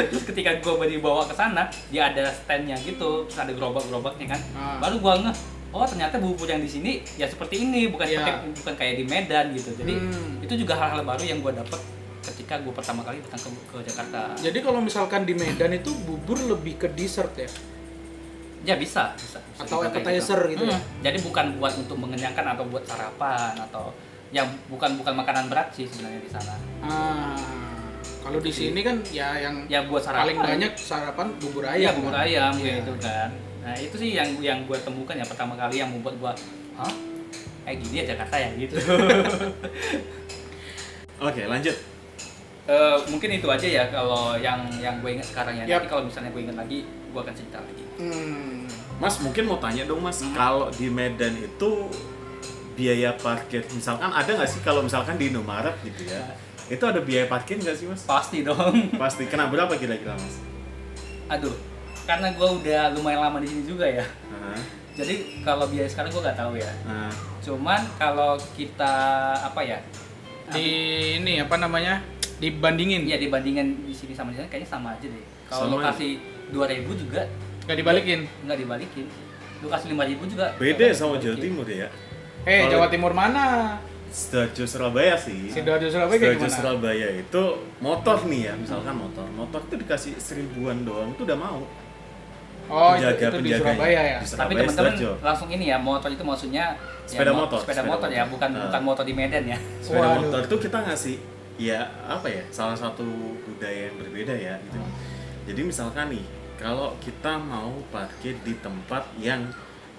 terus ketika gue dibawa ke sana dia ada standnya gitu terus ada gerobak-gerobaknya kan
Ah.
baru gue ngeh oh ternyata bubur yang di sini ya seperti ini bukan
Iya.
seperti bukan kayak di Medan gitu jadi
Hmm.
itu juga hal-hal baru yang gue dapet ketika gue pertama kali datang ke, ke Jakarta
Jadi kalau misalkan di Medan itu bubur lebih ke dessert ya?
Ya bisa, bisa. bisa
Atau appetizer gitu ya?
Hmm, Jadi bukan buat untuk mengenyangkan atau buat sarapan atau yang bukan bukan makanan berat sih sebenarnya di sana.
Ah, kalau di sini kan ya yang
Ya buat sarapan.
paling banyak sarapan bubur ayam.
Iya bubur
kan?
ayam
Iya.
kayak gitu kan. Nah itu sih yang yang gue temukan ya pertama kali yang membuat gue, hah? Kayak gini ya Jakarta ya gitu.
Oke, lanjut.
Eh, mungkin itu aja ya kalau yang yang gue ingat sekarang ya.
Yap.
Nanti kalau misalnya gue ingat lagi, gue akan cerita lagi.
Hmm.
Mas mungkin mau tanya dong Mas, kalau di Medan itu biaya parkir, misalkan ada nggak sih kalau misalkan di Indomaret gitu ya, itu ada biaya parkir nggak sih Mas?
Pasti dong.
Pasti. Kena berapa kira-kira Mas?
Aduh, karena gue udah lumayan lama di sini juga ya.
Nah,
Jadi kalau biaya sekarang gue nggak tahu ya.
nah,
Cuman kalau kita apa ya
di ini apa namanya dibandingin
Iya dibandingin di sini sama di sana kayaknya sama aja deh. Kalau
Sama.
lo kasih 2000 juga
nggak dibalikin
nggak dibalikin. Lu kasih 5000 juga
beda
nggak
sama Jawa. Timur ya
eh
Kalau-
Jawa Timur mana
Sidoarjo Surabaya sih
Sidoarjo Surabaya
Sidoarjo
gimana
Surabaya itu motor nih ya misalkan motor motor itu dikasih seribuan doang itu udah mau
oh itu,
Penjaga-
itu di
penjaganya.
Surabaya ya
Di
Tapi
Surabaya,
teman-teman
Sidoarjo.
langsung ini ya motor itu maksudnya
Sepeda
ya, mo-
motor,
sepeda,
sepeda
motor ya,
motor.
bukan
Nah.
bukan motor di Medan ya.
sepeda
Waduh.
motor itu kita ngasih ya apa ya salah satu budaya yang berbeda ya gitu jadi misalkan nih kalau kita mau parkir di tempat yang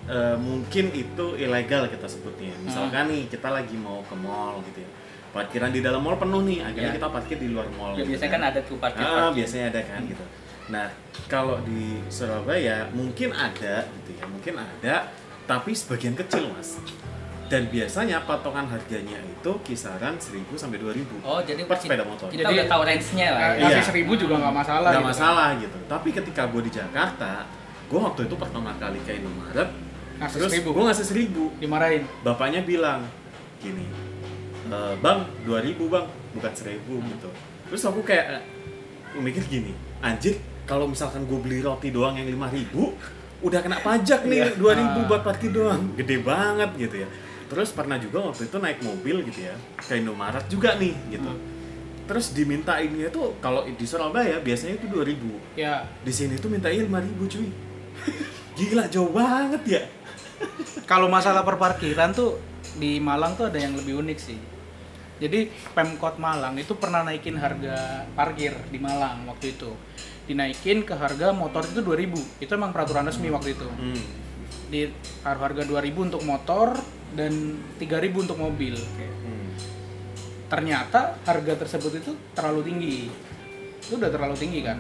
eh, mungkin itu ilegal kita sebutnya misalkan nih kita lagi mau ke mall gitu ya parkiran di dalam mall penuh nih akhirnya
Ya.
kita parkir di luar mall
Ya,
gitu
biasanya kan ada tuh parkir.
Ah,
parkir.
biasanya ada kan gitu. Nah, kalau di Surabaya mungkin ada gitu ya, mungkin ada, tapi sebagian kecil mas. Dan biasanya patokan harganya itu kisaran 1000 sampai 2000
Oh, jadi
per sepeda motor.
Kita
Jadi-
udah tahu range-nya lah. Ya.
Iya.
seribu juga nggak masalah
Nggak
gitu.
masalah gitu. Tapi ketika gue di Jakarta, gue waktu itu pertama kali ke Indomaret,
Ngasih
terus gue ngasih 1000
dimarahin
bapaknya bilang gini "E, bang 2000 bang bukan 1000 gitu terus aku kayak eh, mikir gini anjir kalau misalkan gue beli roti doang yang 5000 udah kena pajak nih 2000 buat parkir doang. Gede banget gitu ya. Terus pernah juga waktu itu naik mobil gitu ya ke Indomaret juga nih gitu. Terus diminta ini itu kalau di Surabaya biasanya itu 2000
ya
di sini tuh mintanya 5000 cuy. Gila jauh banget ya.
Kalau masalah perparkiran tuh di Malang tuh ada yang lebih unik sih. Jadi Pemkot Malang itu pernah naikin harga parkir di Malang waktu itu. Dinaikin ke harga motor itu 2000. Itu emang peraturan resmi waktu itu.
hmm.
Di harga 2000 untuk motor dan 3000 untuk mobil.
Hmm.
Ternyata harga tersebut itu terlalu tinggi. Itu udah terlalu tinggi kan.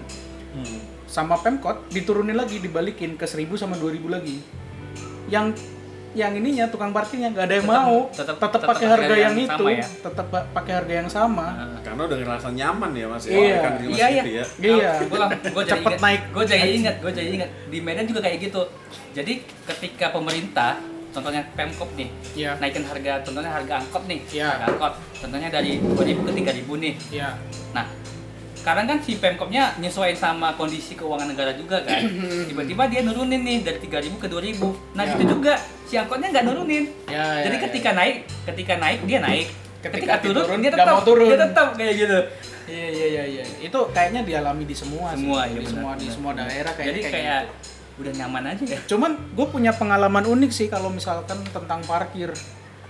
Hmm.
sama Pemkot diturunin lagi dibalikin ke 1000 sama 2000 lagi. Yang yang ininya tukang parkirnya nggak ada yang
Tetep-
mau, tetap pakai
harga
harga yang,
yang
itu,
ya?
tetap pa- pakai harga yang sama.
Nah,
Karena udah ngerasa nyaman ya mas ya,
Iya.
kan di mas
Iya, iya.
gitu ya.
Iya.
gue gue jadi
Cepet
ingat,
naik.
gue jadi ingat, gue jadi ingat di Medan juga kayak gitu. Jadi ketika pemerintah, contohnya Pemkop nih,
Iya.
naikin harga, contohnya harga angkot nih,
Iya.
harga angkot, contohnya dari 2000 ke 3000 nih.
Ya,
Nah, sekarang kan si Pemkopnya nyesuaiin sama kondisi keuangan negara juga kan. Tiba-tiba dia nurunin nih dari 3000 ke 2000. Nah,
Ya.
gitu juga si angkotnya nggak nurunin.
ya,
Jadi
ya,
ketika naik, ketika naik dia naik.
Ketika
Ketika, turun,
diturun,
dia tetap
mau turun.
Dia tetap kayak gitu.
Iya iya iya iya. Itu kayaknya dialami di semua sih.
Semua ya
di
benar,
semua di
benar.
semua daerah kayaknya
Jadi
kayak,
kayak
gitu.
udah nyaman aja ya.
Cuman gue punya pengalaman unik sih kalau misalkan tentang parkir.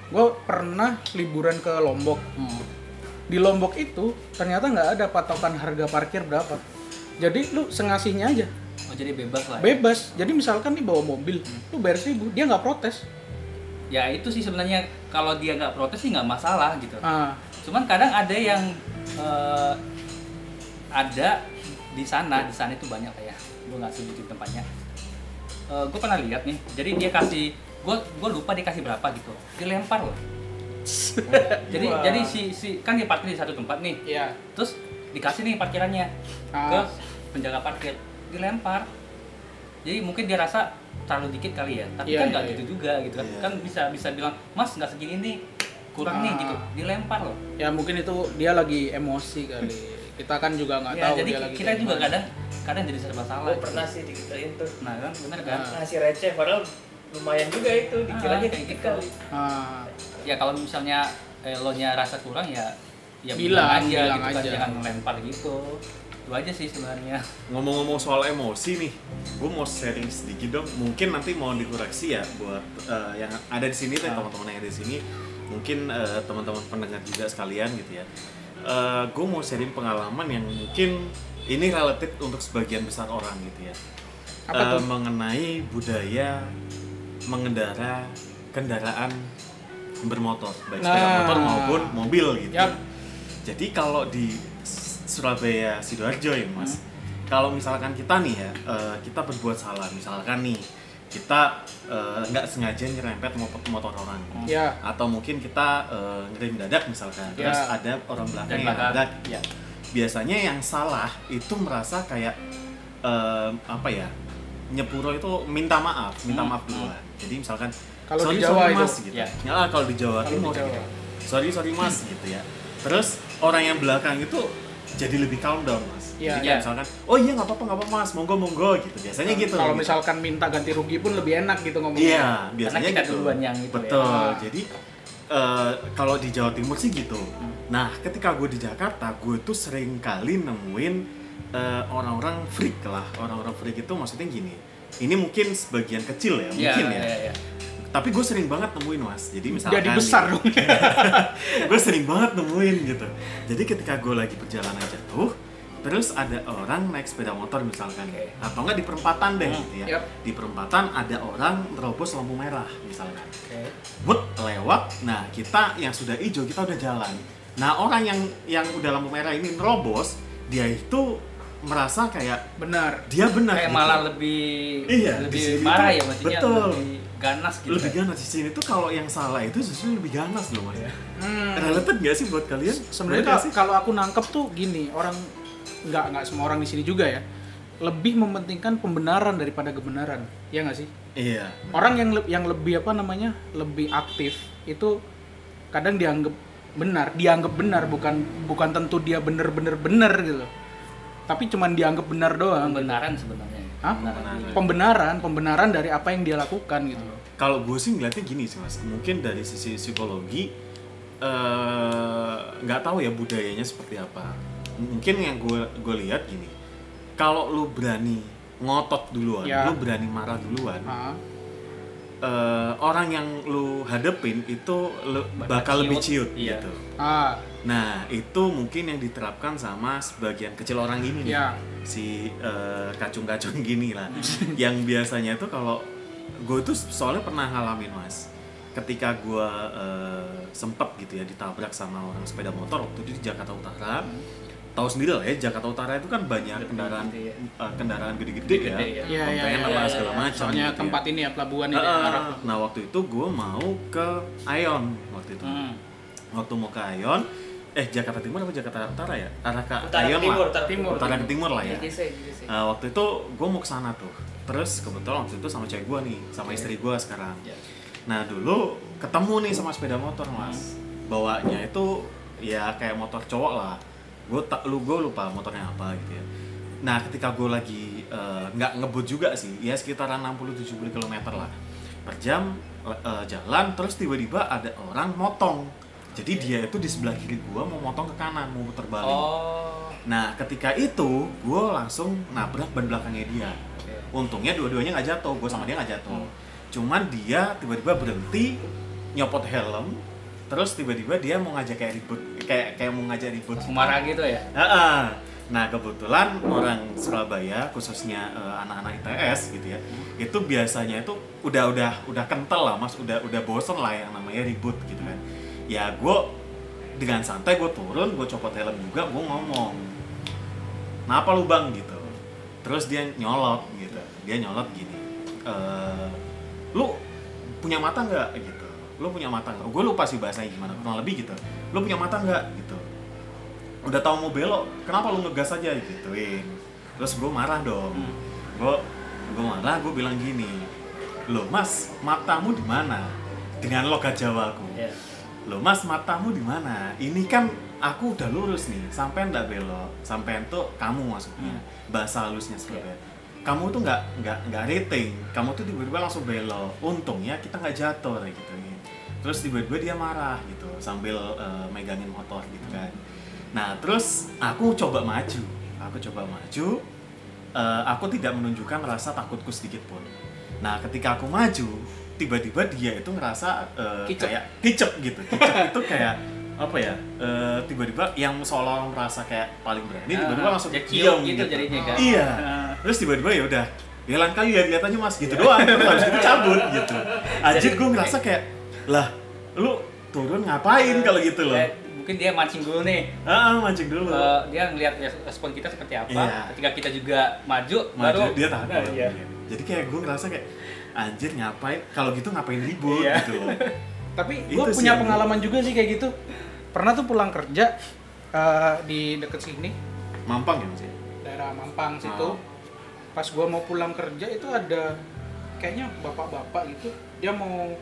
Gue pernah liburan ke Lombok. Di Lombok itu ternyata nggak ada patokan harga parkir berapa. Jadi lu sengasihnya aja,
Oh jadi bebas lah. ya.
bebas. Jadi misalkan nih bawa mobil, lu bayar seribu, dia nggak protes.
Ya itu sih sebenarnya kalau dia nggak protes sih nggak masalah gitu.
Ah,
Cuman kadang ada yang eh, ada di sana, di sana itu banyak kayak gue nggak sebutin tempatnya. gue pernah lihat nih, jadi dia kasih, gue gue lupa dia kasih berapa gitu, dilempar loh. jadi
Wah.
jadi si si kan dia parkir di satu tempat nih,
iya.
terus dikasih nih parkirannya
Ah.
ke penjaga parkir, dilempar. Jadi mungkin dia rasa terlalu dikit kali ya, tapi
Iya,
kan nggak
iya,
gitu juga gitu kan,
Iya.
kan bisa bisa bilang mas nggak segini nih, kurang nih
Ah.
gitu, dilempar loh.
Ya mungkin itu dia lagi emosi kali. Kita kan juga nggak
Ya,
tahu
jadi
dia lagi
kita juga
gimana.
kadang kadang jadi serba salah.
gue
gitu.
pernah sih digituin tuh
Nah kan bener kan?
Nah.
ngasih receh padahal lumayan juga itu dikiranya
Ah, kayak gitu.
kali
Ah,
Ya kalau misalnya eh, lo nya rasa kurang ya ya
Bilang,
aja
bilang
gitu kan
aja.
jangan lempar gitu. Itu aja sih sebenarnya.
Ngomong-ngomong soal emosi nih, gue mau sharing sedikit dong. Mungkin nanti mau dikoreksi ya buat eh, yang ada di sini dan
Ah.
teman-teman yang ada di sini. Mungkin eh, teman-teman pendengar juga sekalian gitu ya. gue mau sharing pengalaman yang mungkin ini relatif untuk sebagian besar orang gitu ya.
Apa
Eh,
tuh?
mengenai budaya mengendara kendaraan bermotor, baik sepeda
Nah.
motor maupun mobil gitu.
Yap.
Jadi kalau di Surabaya Sidoarjo ya mas, kalau misalkan kita nih ya, eh, kita berbuat salah, misalkan nih kita eh, nggak sengaja nyerempet motor, orang,
ya.
atau mungkin kita eh, ngerem dadak misalkan,
Ya.
terus ada orang belakang yang dadak, ya biasanya yang salah itu merasa kayak eh, apa ya, nyepuro itu minta maaf, minta
Hmm.
maaf duluan. Jadi misalkan
Kalau
sorry
di Jawa
sorry
itu,
mas gitu,
ya.
ya kalau di Jawa
Kalau di Jawa.
gitu. sorry sorry mas gitu ya terus orang yang belakang itu jadi lebih calm down mas
Iya,
jadi kayak misalkan oh iya nggak apa-apa nggak apa-apa mas monggo monggo gitu biasanya gitu
Kalau misalkan minta ganti rugi pun lebih enak gitu ngomongnya.
Iya, biasanya
kita
gitu.
duluan yang itu ya.
Betul.
Ah.
Jadi eh, kalau di Jawa Timur sih gitu. Nah, ketika gue di Jakarta, gue tuh sering kali nemuin eh, orang-orang freak lah. Orang-orang freak itu maksudnya gini. Ini mungkin sebagian kecil ya,
Iya,
mungkin ya.
iya, iya.
Tapi gue sering banget nemuin mas. Jadi misalkan
Jadi besar dong.
gue sering banget nemuin gitu. Jadi ketika gue lagi perjalanan jauh, terus ada orang naik sepeda motor misalkan,
Oke.
atau enggak di perempatan deh
Hmm,
gitu ya.
yap.
Di perempatan ada orang terobos lampu merah misalkan.
Oke.
But lewat, nah kita yang sudah hijau kita udah jalan. Nah orang yang yang udah lampu merah ini nerobos, dia itu merasa kayak
Benar.
dia benar.
Kayak
gitu.
malah lebih
Iya,
lebih marah ya maksudnya
betul.
lebih ganas gitu.
lebih ganas di sini tuh kalau yang salah itu justru lebih ganas loh mas.
Hmm.
Related gak sih buat kalian?
Sebenarnya kalau- aku nangkep tuh gini, orang nggak nggak semua orang di sini juga ya lebih mementingkan pembenaran daripada kebenaran, ya nggak sih?
Iya.
Orang yang le- yang lebih apa namanya lebih aktif itu kadang dianggap benar, dianggap benar bukan bukan tentu dia bener-bener bener gitu, tapi cuman dianggap benar doang.
Pembenaran sebenarnya. Pembenaran.
Pembenaran, pembenaran dari apa yang dia lakukan gitu loh.
Kalau gue sih ngeliatnya gini sih mas, mungkin dari sisi psikologi eh, nggak tahu ya budayanya seperti apa. Mungkin yang gue gue lihat gini, kalau lu berani ngotot duluan,
Ya.
lu berani marah duluan,
Ah,
eh, orang yang lu hadepin itu lu-
Bakal
bakal lebih
ciut.
ciut
Iya.
gitu.
ah,
Nah itu mungkin yang diterapkan sama sebagian kecil orang ini nih,
Ya.
si eh, kacung-kacung gini lah, yang biasanya tuh kalau gue tuh soalnya pernah ngalamin mas, ketika gue eh, sempet gitu ya ditabrak sama orang sepeda motor waktu itu di Jakarta Utara, tahu sendiri lah ya Jakarta Utara itu kan banyak
Gede,
kendaraan
gede ya.
eh, kendaraan gede-gede ya,
ya.
Iya, iya,
kontainer
iya,
lah
iya,
segala
iya.
macam.
soalnya
gitu ya.
tempat ini ya pelabuhan ini
Ah,
Arab.
nah waktu itu gue mau ke Ayon waktu itu
Hmm.
waktu mau ke Ayon eh Jakarta Timur apa Jakarta Utara ya arah ke
Utara
Ayon
ke timur,
lah
utara
timur.
utara ke timur lah ya
GGC, GGC.
Nah, waktu itu gue mau ke sana tuh terus kebetulan waktu itu sama cewek gue nih sama istri gue sekarang
Ya.
nah dulu ketemu nih sama sepeda motor mas bawanya itu ya kayak motor cowok lah gue tak lu gue lupa motornya apa gitu ya. Nah ketika gue lagi eh, nggak ngebut juga sih ya sekitaran 60-70 km lah. Per jam eh, jalan terus tiba-tiba ada orang motong. Jadi dia itu di sebelah kiri gue mau motong ke kanan mau putar balik.
Oh.
nah ketika itu gue langsung nabrak ban belakangnya dia. Untungnya dua-duanya nggak jatuh gue sama dia nggak jatuh.
Hmm.
cuman dia tiba-tiba berhenti nyopot helm terus tiba-tiba dia mau ngajak kayak ribut kayak kayak mau ngajak ribut.
Marah gitu ya.
Heeh. nah kebetulan orang Surabaya khususnya eh, anak-anak ITS gitu ya itu biasanya itu udah udah udah kental lah mas. Udah udah bosen lah yang namanya ribut gitu kan. Ya gue dengan santai gue turun gue copot helm juga gue ngomong kenapa lu bang? gitu. Terus dia nyolot gitu. Dia nyolot gini "Eh, lu punya mata nggak? gitu lu punya mata nggak gue lupa sih bahasanya gimana kurang lebih gitu lu punya mata nggak gitu udah tahu mau belok kenapa lu ngegas aja gituin terus gue marah dong gue gue marah gue bilang gini lo mas matamu di mana dengan logat Jawa aku
Ya.
Loh mas matamu di mana? Ini kan aku udah lurus nih, sampai ndak belok. Sampai tuh kamu maksudnya bahasa halusnya Surabaya. Kamu tuh nggak nggak nggak rating, kamu tuh tiba-tiba langsung belok. Untungnya kita nggak jatuh kayak gitu. Terus tiba-tiba dia marah gitu sambil eh, megangin motor gitu kan. Nah terus aku coba maju, aku coba maju. eh, aku tidak menunjukkan rasa takutku sedikit pun. Nah ketika aku maju, tiba-tiba dia itu ngerasa eh,
Kicep.
kayak kicep gitu. Kicep itu kayak apa ya? eh, tiba-tiba yang seolah ramerasa kayak paling berani, tiba-tiba
Ah,
langsung
dia cium
diam
gitu jadinya kan.
Iya.
Ah.
Terus tiba-tiba ya udah, jalan kali ya lihat aja mas gitu doang. Terus habis itu cabut gitu. Anjir gue ngerasa kayak lah lu turun ngapain kalau gitu loh.
Eh, mungkin dia mancing dulu nih.
Ah, mancing dulu.
Eh, dia ngelihat res- respon kita seperti apa.
Iya.
Ketika kita juga maju,
Maju
baru
dia takut.
Nah, iya.
Jadi kayak gue ngerasa kayak anjir ngapain kalau gitu ngapain ribut
Iya.
gitu loh.
Tapi gue
sih
punya pengalaman juga sih kayak gitu. Pernah tuh pulang kerja eh, di deket sini,
Mampang ya mas ya?
daerah Mampang situ.
Oh.
Pas gue mau pulang kerja itu ada kayaknya bapak-bapak gitu, dia mau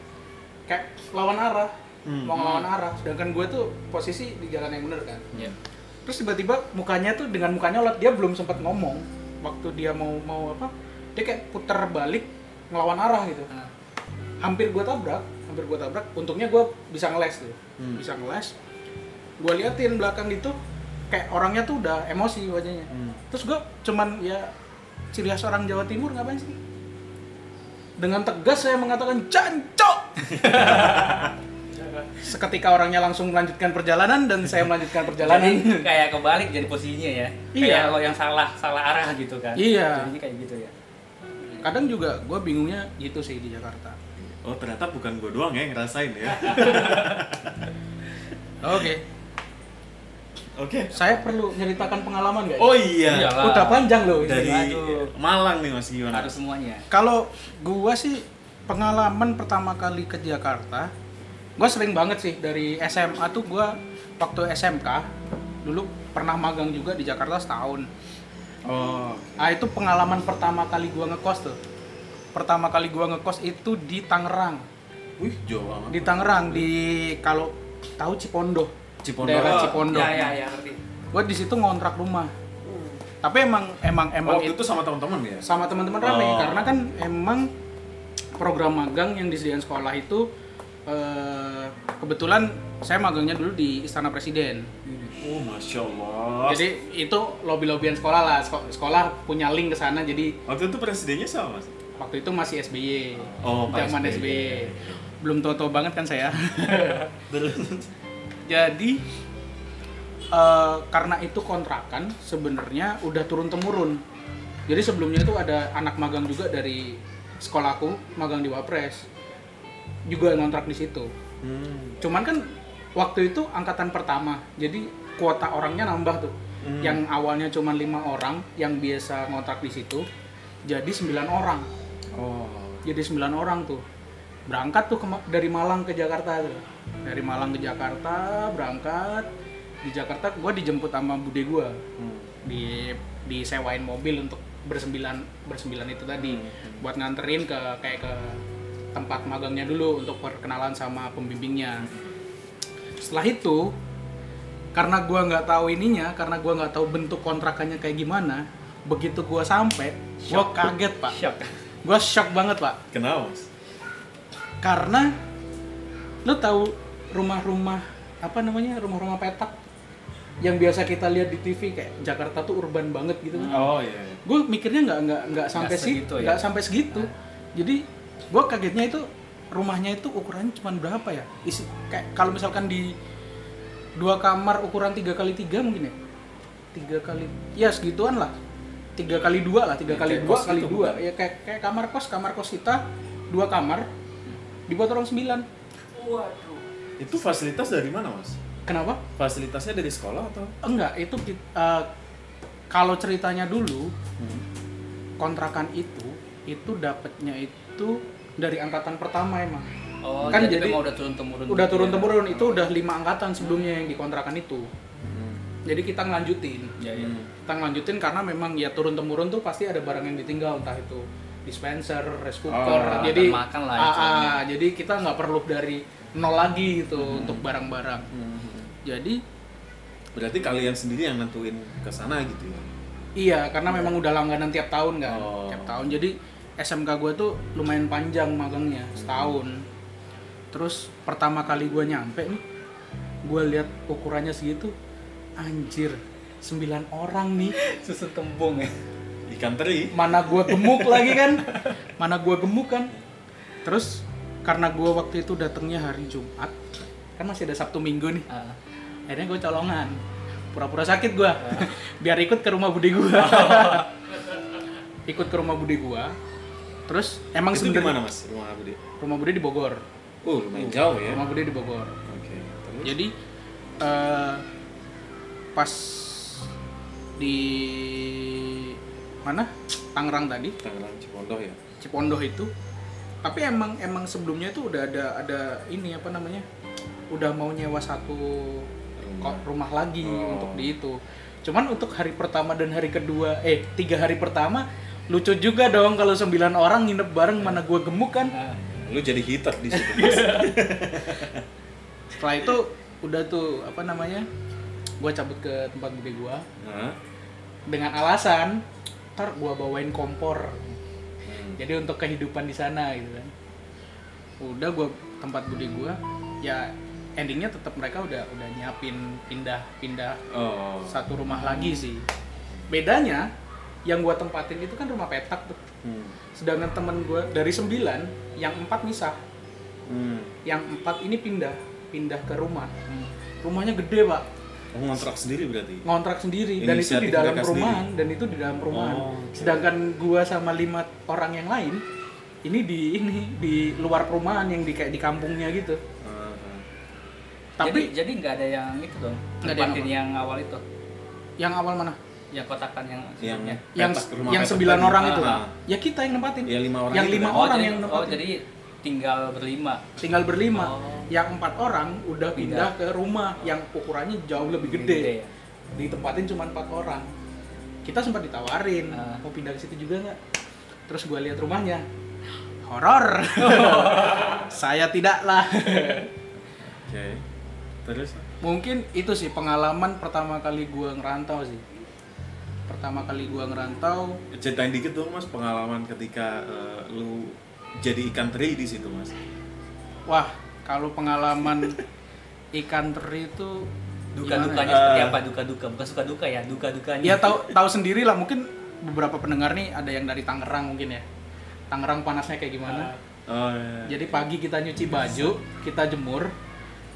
kayak lawan arah.
Hmm.
mau ngelawan arah sedangkan gue tuh posisi di jalan yang bener kan
Iya.
terus tiba-tiba mukanya tuh dengan mukanya nyolot dia belum sempat ngomong waktu dia mau mau apa dia kayak putar balik ngelawan arah gitu
Ah.
hampir gue tabrak hampir gue tabrak untungnya gue bisa ngeles tuh
Hmm.
bisa ngeles gue liatin belakang itu kayak orangnya tuh udah emosi wajahnya
Hmm.
terus gue cuman ya ciri khas orang Jawa Timur ngapain sih dengan tegas saya mengatakan jancok seketika orangnya langsung melanjutkan perjalanan dan saya melanjutkan perjalanan
Jadi kayak kebalik jadi posisinya ya.
Iya.
Kayak lo yang salah salah arah gitu kan.
Iya.
Jadinya kayak gitu ya.
kadang juga gue bingungnya gitu sih di Jakarta
Oh ternyata bukan gue doang ya yang ngerasain ya.
oke
Oke.
saya perlu nyeritakan pengalaman nggak ya?
Oh iya.
Iyalah.
udah panjang loh ini.
Dari
Aduh.
Malang nih Mas gimana?
Harus semuanya.
Kalau gua sih pengalaman pertama kali ke Jakarta, gua sering banget sih dari SMA tuh gua waktu SMK dulu pernah magang juga di Jakarta setahun.
Oh.
Ah itu pengalaman pertama kali gua ngekos tuh. Pertama kali gua ngekos itu di Tangerang.
Wih, jauh amat.
Di Tangerang di kalau tahu Cipondo.
Cipondo.
Daerah
Oh,
Cipondo.
Ya ya ya ngerti.
Gua di situ ngontrak rumah. Tapi emang emang emang
Waktu itu sama teman-teman ya?
sama teman-teman rame
Oh.
karena kan emang program magang yang disediakan sekolah itu eh, kebetulan saya magangnya dulu di Istana Presiden.
Oh, masya Allah.
Jadi itu lobby-lobbyan sekolah lah. Seko- Sekolah punya link ke sana. Jadi
waktu itu presidennya sama mas?
waktu itu masih SBY.
Oh,
Zaman
SBY.
SBY. Belum tua-tua banget kan saya. Jadi eh, karena itu kontrakan sebenarnya udah turun temurun. Jadi sebelumnya itu ada anak magang juga dari sekolahku magang di Wapres juga ngontrak di situ.
Hmm.
Cuman kan waktu itu angkatan pertama, jadi kuota orangnya nambah tuh.
Hmm.
Yang awalnya cuma lima orang yang biasa ngontrak di situ, jadi 9 orang.
Oh.
Jadi 9 orang tuh. Berangkat tuh dari Malang ke Jakarta tuh. Dari Malang ke Jakarta, berangkat. Di Jakarta gue dijemput sama bude gue.
Hmm.
Di disewain mobil untuk bersembilan bersembilan itu tadi buat nganterin ke kayak ke tempat magangnya dulu untuk perkenalan sama pembimbingnya. Setelah itu karena gua nggak tahu ininya, karena gua nggak tahu bentuk kontrakannya kayak gimana, begitu gua sampai, gua kaget pak. Gua shock banget pak,
Kenapa
karena lu tahu rumah-rumah apa namanya rumah-rumah petak yang biasa kita lihat di TV kayak Jakarta tuh urban banget gitu kan.
Oh iya.
gue mikirnya nggak nggak nggak sampai
Nggak
sih
segitu ya?
nggak sampai segitu. Jadi gue kagetnya itu rumahnya itu ukurannya cuma berapa ya? Isi kayak kalau misalkan di dua kamar ukuran tiga kali tiga mungkin ya? Tiga kali ya segituan lah. Tiga kali dua lah tiga
Ya,
kali dua kali
gitu,
dua. ya kayak kayak kamar kos. Kamar kos kita dua kamar dibuat orang sembilan
Waduh.
Itu fasilitas dari mana mas?
kenapa
Fasilitasnya dari sekolah atau?
enggak itu eh, kalau ceritanya dulu
Hmm.
kontrakan itu itu dapatnya itu dari angkatan pertama emang
Oh,
Kan
jadi,
jadi-
udah turun temurun.
udah
gitu
turun
ya?
temurun itu udah lima angkatan sebelumnya yang dikontrakan itu
Hmm.
jadi kita ngelanjutin
Ya, ya.
kita ngelanjutin karena memang ya turun temurun tuh pasti ada barang yang ditinggal entah itu dispenser, rice cooker,
Oh,
jadi
akan makan lah
Ah,
istilahnya.
ah, jadi kita nggak perlu dari nol lagi gitu
Hmm.
untuk barang-barang.
Hmm.
Jadi
Berarti kalian sendiri yang nentuin ke sana gitu ya?
iya karena memang udah langganan tiap tahun kan,
Oh.
tiap tahun. Jadi SMK gue tuh lumayan panjang magangnya setahun. Terus pertama kali gue nyampe nih, gue lihat ukurannya segitu, anjir, 9 orang nih.
Susun tembung ya.
Ikan teri.
mana gua gemuk lagi kan mana gua gemuk kan terus karena gua waktu itu datangnya hari Jumat kan masih ada Sabtu Minggu nih
Ah.
akhirnya gue colongan pura-pura sakit gua biar ikut ke rumah budi gua ikut ke rumah budi gua terus emang
Itu di mana mas? Rumah Budi?
rumah budi di Bogor
Oh lumayan jauh ya.
rumah budi di Bogor
Oke. Terus?
jadi eh, pas di mana Tangerang tadi
Tangerang Cipondoh ya.
Cipondoh itu tapi emang emang sebelumnya itu udah ada ada ini apa namanya udah mau nyewa satu
Rumah.
rumah lagi
Oh.
untuk di itu cuman untuk hari pertama dan hari kedua eh tiga hari pertama lucu juga dong kalau sembilan orang nginep bareng mana gue gemuk kan
Ah.
Lu jadi hitter di situ. Mas.
setelah itu udah tuh apa namanya gue cabut ke tempat bude gue
Hah?
dengan alasan ntar gue bawain kompor
Hmm.
jadi untuk kehidupan di sana gitu kan udah gue tempat bude gue ya endingnya tetap mereka udah udah nyiapin pindah pindah
Oh.
satu rumah lagi sih bedanya yang gue tempatin itu kan rumah petak tuh
Hmm.
sedangkan temen gue dari sembilan yang empat misah
Hmm.
yang empat ini pindah pindah ke rumah rumahnya gede pak
Oh, ngontrak sendiri berarti?
ngontrak sendiri dan itu di dalam perumahan dan itu di dalam perumahan.
Oh, oke.
sedangkan gua sama lima orang yang lain ini di ini di luar perumahan yang di kayak di kampungnya gitu.
Ah, ah.
tapi
jadi nggak ada yang itu dong
Nggak ada yang
yang, awal itu?
Yang awal mana?
Yang kotakan yang
Yang
yang
petak, rumah
yang
petak
sembilan orang itu.
Ah.
ya kita yang nempatin.
Ya, lima orang
yang lima
oh,
orang
jadi,
yang
oh
nempatin.
jadi tinggal berlima
tinggal berlima
Oh.
yang empat orang udah pindah,
Pindah.
ke rumah yang ukurannya jauh lebih
Lebih
gede,
gede ya?
ditempatin cuma empat orang kita sempat ditawarin
Ah.
mau pindah ke situ juga nggak terus gue lihat rumahnya horor saya tidak lah
Oke. Terus?
mungkin itu sih pengalaman pertama kali gue ngerantau sih pertama kali gue ngerantau
Ceritain dikit dong mas pengalaman ketika eh, lu jadi ikan teri di situ mas.
wah kalau pengalaman ikan teri itu
duka dukanya
ya?
seperti apa? Duka duka bukan suka duka ya duka dukanya
ya tahu tahu sendiri lah mungkin beberapa pendengar nih ada yang dari Tangerang mungkin ya. Tangerang panasnya kayak gimana?
Oh iya.
jadi pagi kita nyuci baju kita jemur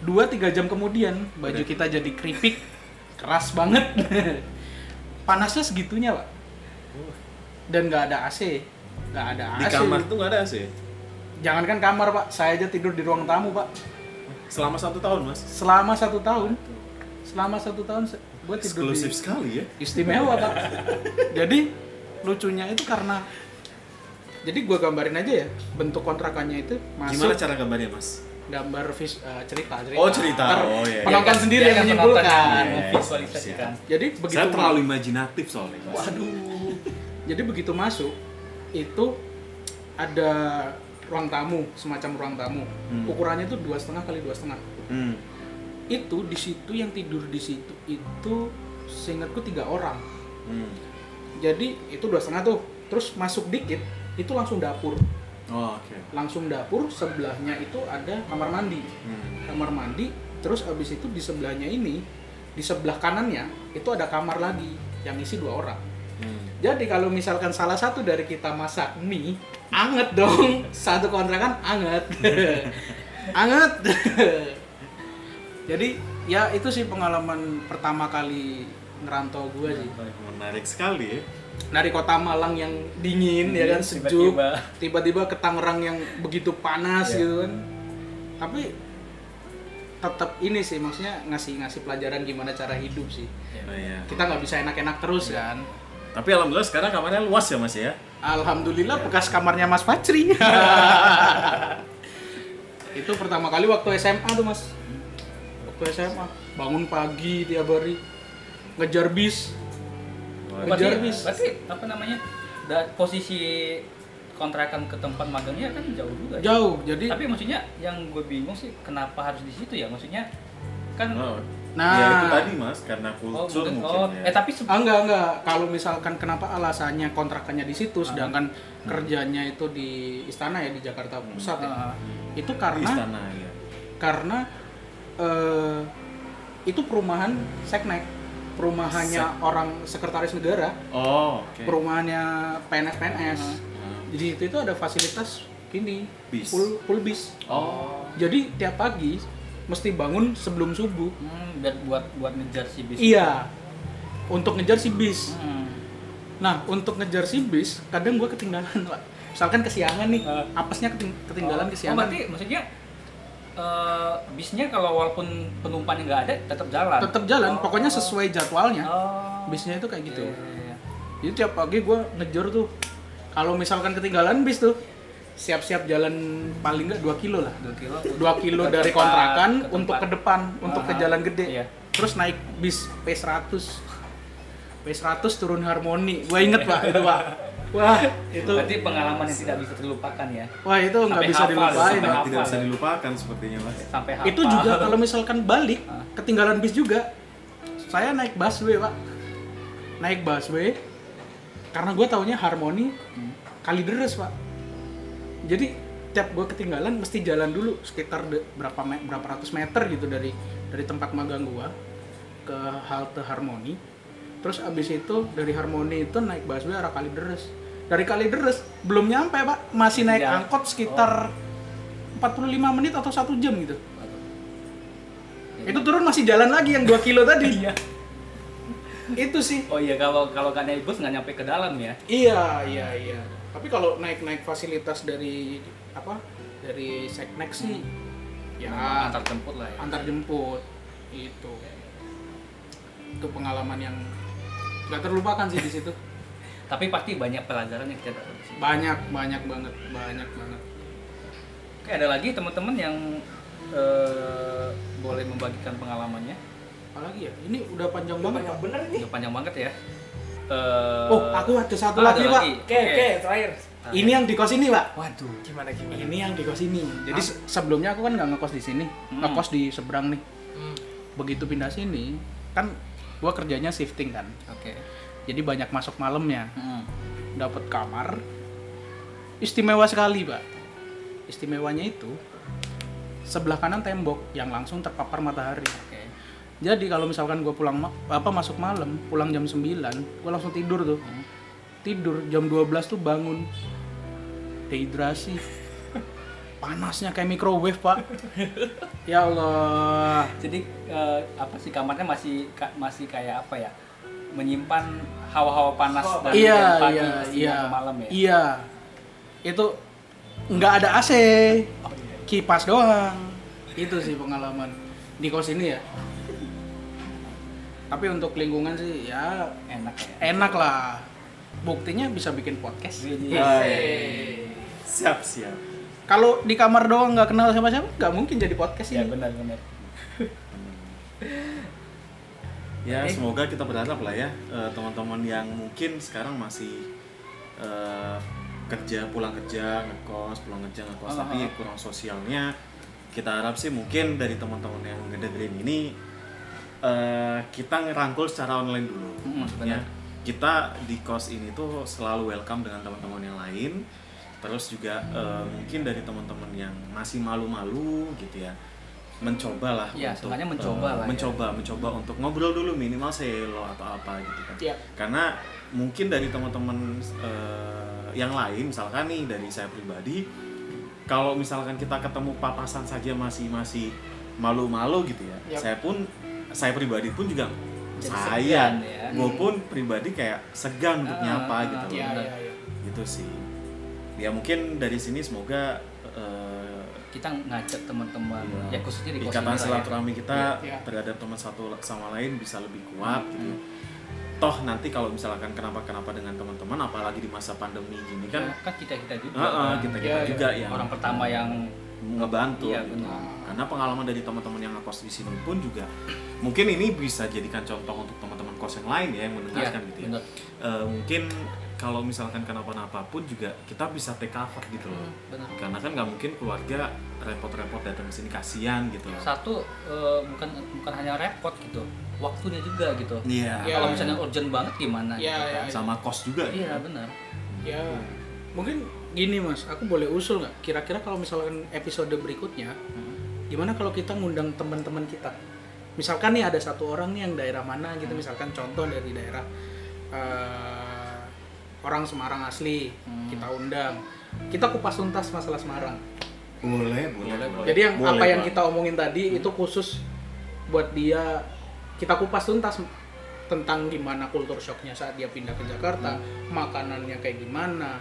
2-3 jam kemudian baju kita jadi keripik keras banget. Panasnya segitunya pak. Dan nggak ada AC nggak ada AC
di kamar tuh nggak ada AC.
jangankan kamar pak saya aja tidur di ruang tamu pak
Selama satu tahun mas.
selama satu tahun selama satu tahun gue tidur
Eksklusif
di
sekali ya.
istimewa pak jadi lucunya itu karena jadi gue gambarin aja ya bentuk kontrakannya itu masuk
Gimana cara gambarnya mas?
gambar vis, eh, cerita cerita
Oh, cerita. Oh, iya.
penonton
Biarkan-
sendiri yang menyimpulkan
penonton yang
Iya,
memvisualisasikan.
jadi begitu
Saya terlalu imajinatif soalnya. Mas.
waduh jadi begitu masuk itu ada ruang tamu semacam ruang tamu
Hmm.
ukurannya itu dua setengah kali dua setengah
Hmm.
itu di situ yang tidur di situ itu seingatku tiga orang
Hmm.
jadi itu dua setengah tuh terus masuk dikit itu langsung dapur
Oh, oke.
langsung dapur sebelahnya itu ada kamar mandi
Hmm.
kamar mandi terus abis itu di sebelahnya ini di sebelah kanannya itu ada kamar lagi yang isi dua orang
Hmm.
Jadi kalau misalkan salah satu dari kita masak mie anget dong. Satu kontrakan anget. Anget. Jadi ya itu sih pengalaman pertama kali ngerantau gue sih.
Menarik sekali ya.
dari kota Malang yang dingin ya kan sejuk.
Tiba-tiba.
ke Tangerang yang begitu panas
Ya.
gitu kan. Tapi tetap ini sih maksudnya ngasih ngasih pelajaran gimana cara hidup sih.
Oh, iya.
kita nggak bisa enak-enak terus kan
Tapi alhamdulillah sekarang kamarnya luas ya mas ya.
alhamdulillah bekas kamarnya Mas Pacri itu pertama kali waktu SMA tuh mas. Waktu SMA bangun pagi tiap hari. Ngejar bis. Ngejar
berarti,
bis.
berarti apa namanya? Da, posisi kontrakan ke tempat magangnya kan jauh juga ya?
jauh jadi
tapi maksudnya yang gue bingung sih kenapa harus di situ ya? Maksudnya kan
Oh.
Nah.
ya itu tadi mas karena
oh,
kultur
mungkin,
mungkin
oh
ya.
eh tapi
Ah, enggak enggak kalau misalkan kenapa alasannya kontrakannya di situ sedangkan kerjanya itu di istana ya di Jakarta Pusat ya
Ah,
itu
Di
karena
istana ya.
karena eh, itu perumahan seknek perumahannya orang sekretaris negara
Oh, oke.
perumahannya PNS PNS
Hmm.
jadi itu itu ada fasilitas gini
Bis.
full full bis
Oh.
jadi tiap pagi mesti bangun sebelum subuh
hmm, biar buat buat ngejar si bis
iya untuk ngejar si bis
Hmm.
Nah, untuk ngejar si bis, kadang gue ketinggalan, Pak. Misalkan kesiangan nih,
Ah.
apesnya keting- ketinggalan
oh,
kesiangan.
oh, berarti maksudnya eh, bisnya kalau walaupun penumpangnya nggak ada tetap jalan
Tetap jalan,
Oh.
pokoknya sesuai jadwalnya.
oh.
Bisnya itu kayak gitu.
Iya, iya, iya.
Jadi tiap pagi gue ngejar tuh. Kalau misalkan ketinggalan bis tuh, siap-siap jalan paling nggak 2 kilo lah.
dua kilo
2 kilo
Ke
dari
tempat-
kontrakan
ke
untuk ke depan, untuk ke
Aha.
jalan gede.
Iya.
Terus naik bis P100. P100 turun harmoni. Gue inget Pak itu, Pak. Wah, itu
Berarti pengalaman yang tidak bisa terlupakan ya.
wah itu nggak bisa
hafal,
dilupain.
sampai
Pak.
hafal.
tidak bisa dilupakan sepertinya mas
Sampai hafal.
Itu juga kalau misalkan balik,
Ah.
ketinggalan bis juga. Saya naik busway, Pak. Naik busway karena gue taunya Harmoni
Hmm.
kali deres, Pak. Jadi tiap gue ketinggalan mesti jalan dulu sekitar de- berapa me- berapa ratus meter gitu dari dari tempat magang gua ke halte Harmoni. Terus abis itu dari Harmoni itu naik busway arah Kalideres. Dari Kalideres belum nyampe pak, masih naik
Jalan.
angkot sekitar 45 menit atau satu jam gitu. Itu turun masih jalan lagi yang 2 kilo tadi.
Iya.
itu sih.
Oh iya kalau kalau nggak naik bus nggak nyampe ke dalam ya.
Iya, iya, iya. Tapi kalau naik-naik fasilitas dari apa? Dari Seknek sih ya
antar jemput lah ya.
antar jemput itu. Itu pengalaman yang nggak terlupakan sih di situ.
Tapi pasti banyak pelajaran yang kita dapat di sini.
Banyak, banyak banget, banyak banget.
Oke, ada lagi teman-teman yang eh, boleh membagikan pengalamannya.
Apalagi ya? Ini udah panjang banget.
Banyak
Pak.
bener nih.
Udah panjang banget ya. Eh,
Oh, aku ada satu
ah,
lagi,
ada
Pak.
Oke, oke, terakhir.
Ini yang di kos ini, Pak.
Waduh.
Gimana gimana?
Ini yang di kos ini. Jadi se- sebelumnya aku kan nggak ngekos di sini,
Hmm.
ngekos di seberang nih.
Hmm.
Begitu pindah sini, kan gua kerjanya shifting kan.
Oke.
Jadi banyak masuk malamnya.
Hmm.
Dapat kamar. Istimewa sekali, Pak. Istimewanya itu sebelah kanan tembok yang langsung terpapar matahari. Jadi kalau misalkan gue pulang ma- apa masuk malam, pulang jam 9, gue langsung tidur tuh. Tidur jam 12 tuh bangun. Dehidrasi. Panasnya kayak microwave, Pak. ya Allah.
Jadi eh, apa sih kamarnya masih ka- masih kayak apa ya? Menyimpan hawa-hawa panas dari
Iya,
pagi
iya, iya.
malam ya.
Iya. Itu nggak ada AC.
Oh, iya.
Kipas doang. Itu sih pengalaman di kos ini ya. Tapi untuk lingkungan sih ya
Enak ya.
enak lah. Buktinya bisa bikin podcast.
Iya.
Hai. siap siap
Kalau di kamar doang nggak kenal siapa-siapa, nggak mungkin jadi podcast
Ya
ini.
benar-benar.
ya
Oke.
semoga kita berharap lah ya eh, teman-teman yang mungkin sekarang masih eh, kerja pulang kerja ngekos pulang kerja ngekos
Ah,
tapi
ah.
kurang sosialnya kita harap sih mungkin dari teman-teman yang ngedengerin ini eh, kita ngerangkul secara online dulu
Mm,
maksudnya
benar.
kita di kos ini tuh selalu welcome dengan teman-teman yang lain terus juga eh, mungkin dari teman-teman yang masih malu-malu gitu ya mencoba lah
Ya,
untuk
mencoba
eh,
lah ya.
mencoba mencoba untuk ngobrol dulu minimal selo atau apa gitu kan
Iya.
karena mungkin dari teman-teman eh, yang lain misalkan nih dari saya pribadi kalau misalkan kita ketemu papasan saja masih masih malu-malu gitu ya
Yap.
saya pun saya pribadi pun juga
Jadi
saya
segan ya.
gue pun pribadi kayak segan untuk nyapa gitu loh
Iya, iya, iya.
gitu sih ya mungkin dari sini semoga eh,
Kita ngajak teman-teman
Iya.
ya khususnya di
ikatan
ya.
silaturahmi kita
Iya.
terhadap teman satu sama lain bisa lebih kuat gitu.
Hmm.
Toh nanti kalau misalkan kenapa-kenapa dengan teman-teman apalagi di masa pandemi gini kan
Ya, kan kita-kita juga.
ah, ah,
kan.
kita-kita
Iya, iya.
juga yang
Orang pertama yang
ngebantu
Iya,
gitu.
benar.
Karena pengalaman dari teman-teman yang ngekos di sini pun juga mungkin ini bisa jadikan contoh untuk teman-teman kos yang lain ya yang mendengarkan
Iya,
gitu ya.
benar.
Eh, mungkin kalau misalkan kenapa-napa pun juga kita bisa take cover gitu loh.
Hmm, benar.
Karena kan nggak mungkin keluarga repot-repot datang ke sini kasihan gitu loh.
satu eh, bukan bukan hanya repot gitu waktunya juga gitu
Iya.
Iya.
kalau misalnya urgent banget gimana
Iya,
gitu
iya,
kan.
iya.
Sama kos juga.
iya benar
Ya, mungkin gini mas, aku boleh usul nggak? Kira-kira kalau misalkan episode berikutnya, gimana kalau kita ngundang teman-teman kita? Misalkan nih ada satu orang nih yang daerah mana gitu, misalkan contoh dari daerah eh, orang Semarang asli,
Hmm.
kita undang, kita kupas tuntas masalah Semarang.
Boleh, boleh,
Boleh,
boleh.
Jadi yang
Boleh,
apa yang
Pak.
kita omongin tadi itu khusus buat dia kita kupas tuntas tentang gimana kultur shocknya saat dia pindah ke Jakarta, makanannya kayak gimana.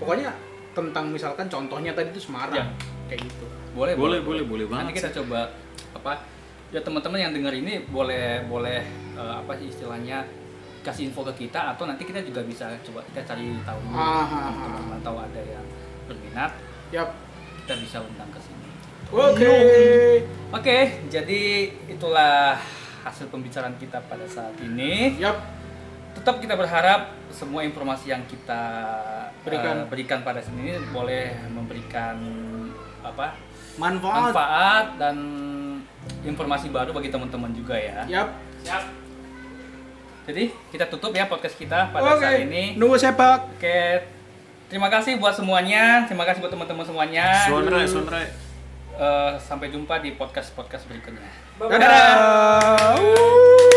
Pokoknya tentang misalkan contohnya tadi itu Semarang
Ya.
kayak gitu.
boleh
Boleh, boleh, boleh
nanti
banget
kita coba apa ya teman-teman yang dengar ini boleh boleh eh, apa sih istilahnya kasih info ke kita atau nanti kita juga bisa coba kita cari tahu
Ah,
teman-teman tahu ada yang berminat
Yap.
kita bisa undang ke sini
Oke.
Oke, jadi itulah hasil pembicaraan kita pada saat ini.
Yap.
Tetap kita berharap semua informasi yang kita
Berikan.
eh, berikan pada sini boleh memberikan apa
Manfaat.
manfaat dan informasi baru bagi teman-teman juga ya.
Yap.
Siap.
Jadi kita tutup ya podcast kita pada
Oke.
saat ini.
Nunggu sepak.
Oke, terima kasih buat semuanya. Terima kasih buat teman-teman semuanya.
Sunrai, sunrai.
Eh, sampai jumpa di podcast podcast berikutnya.
Bye-bye.
Dadah.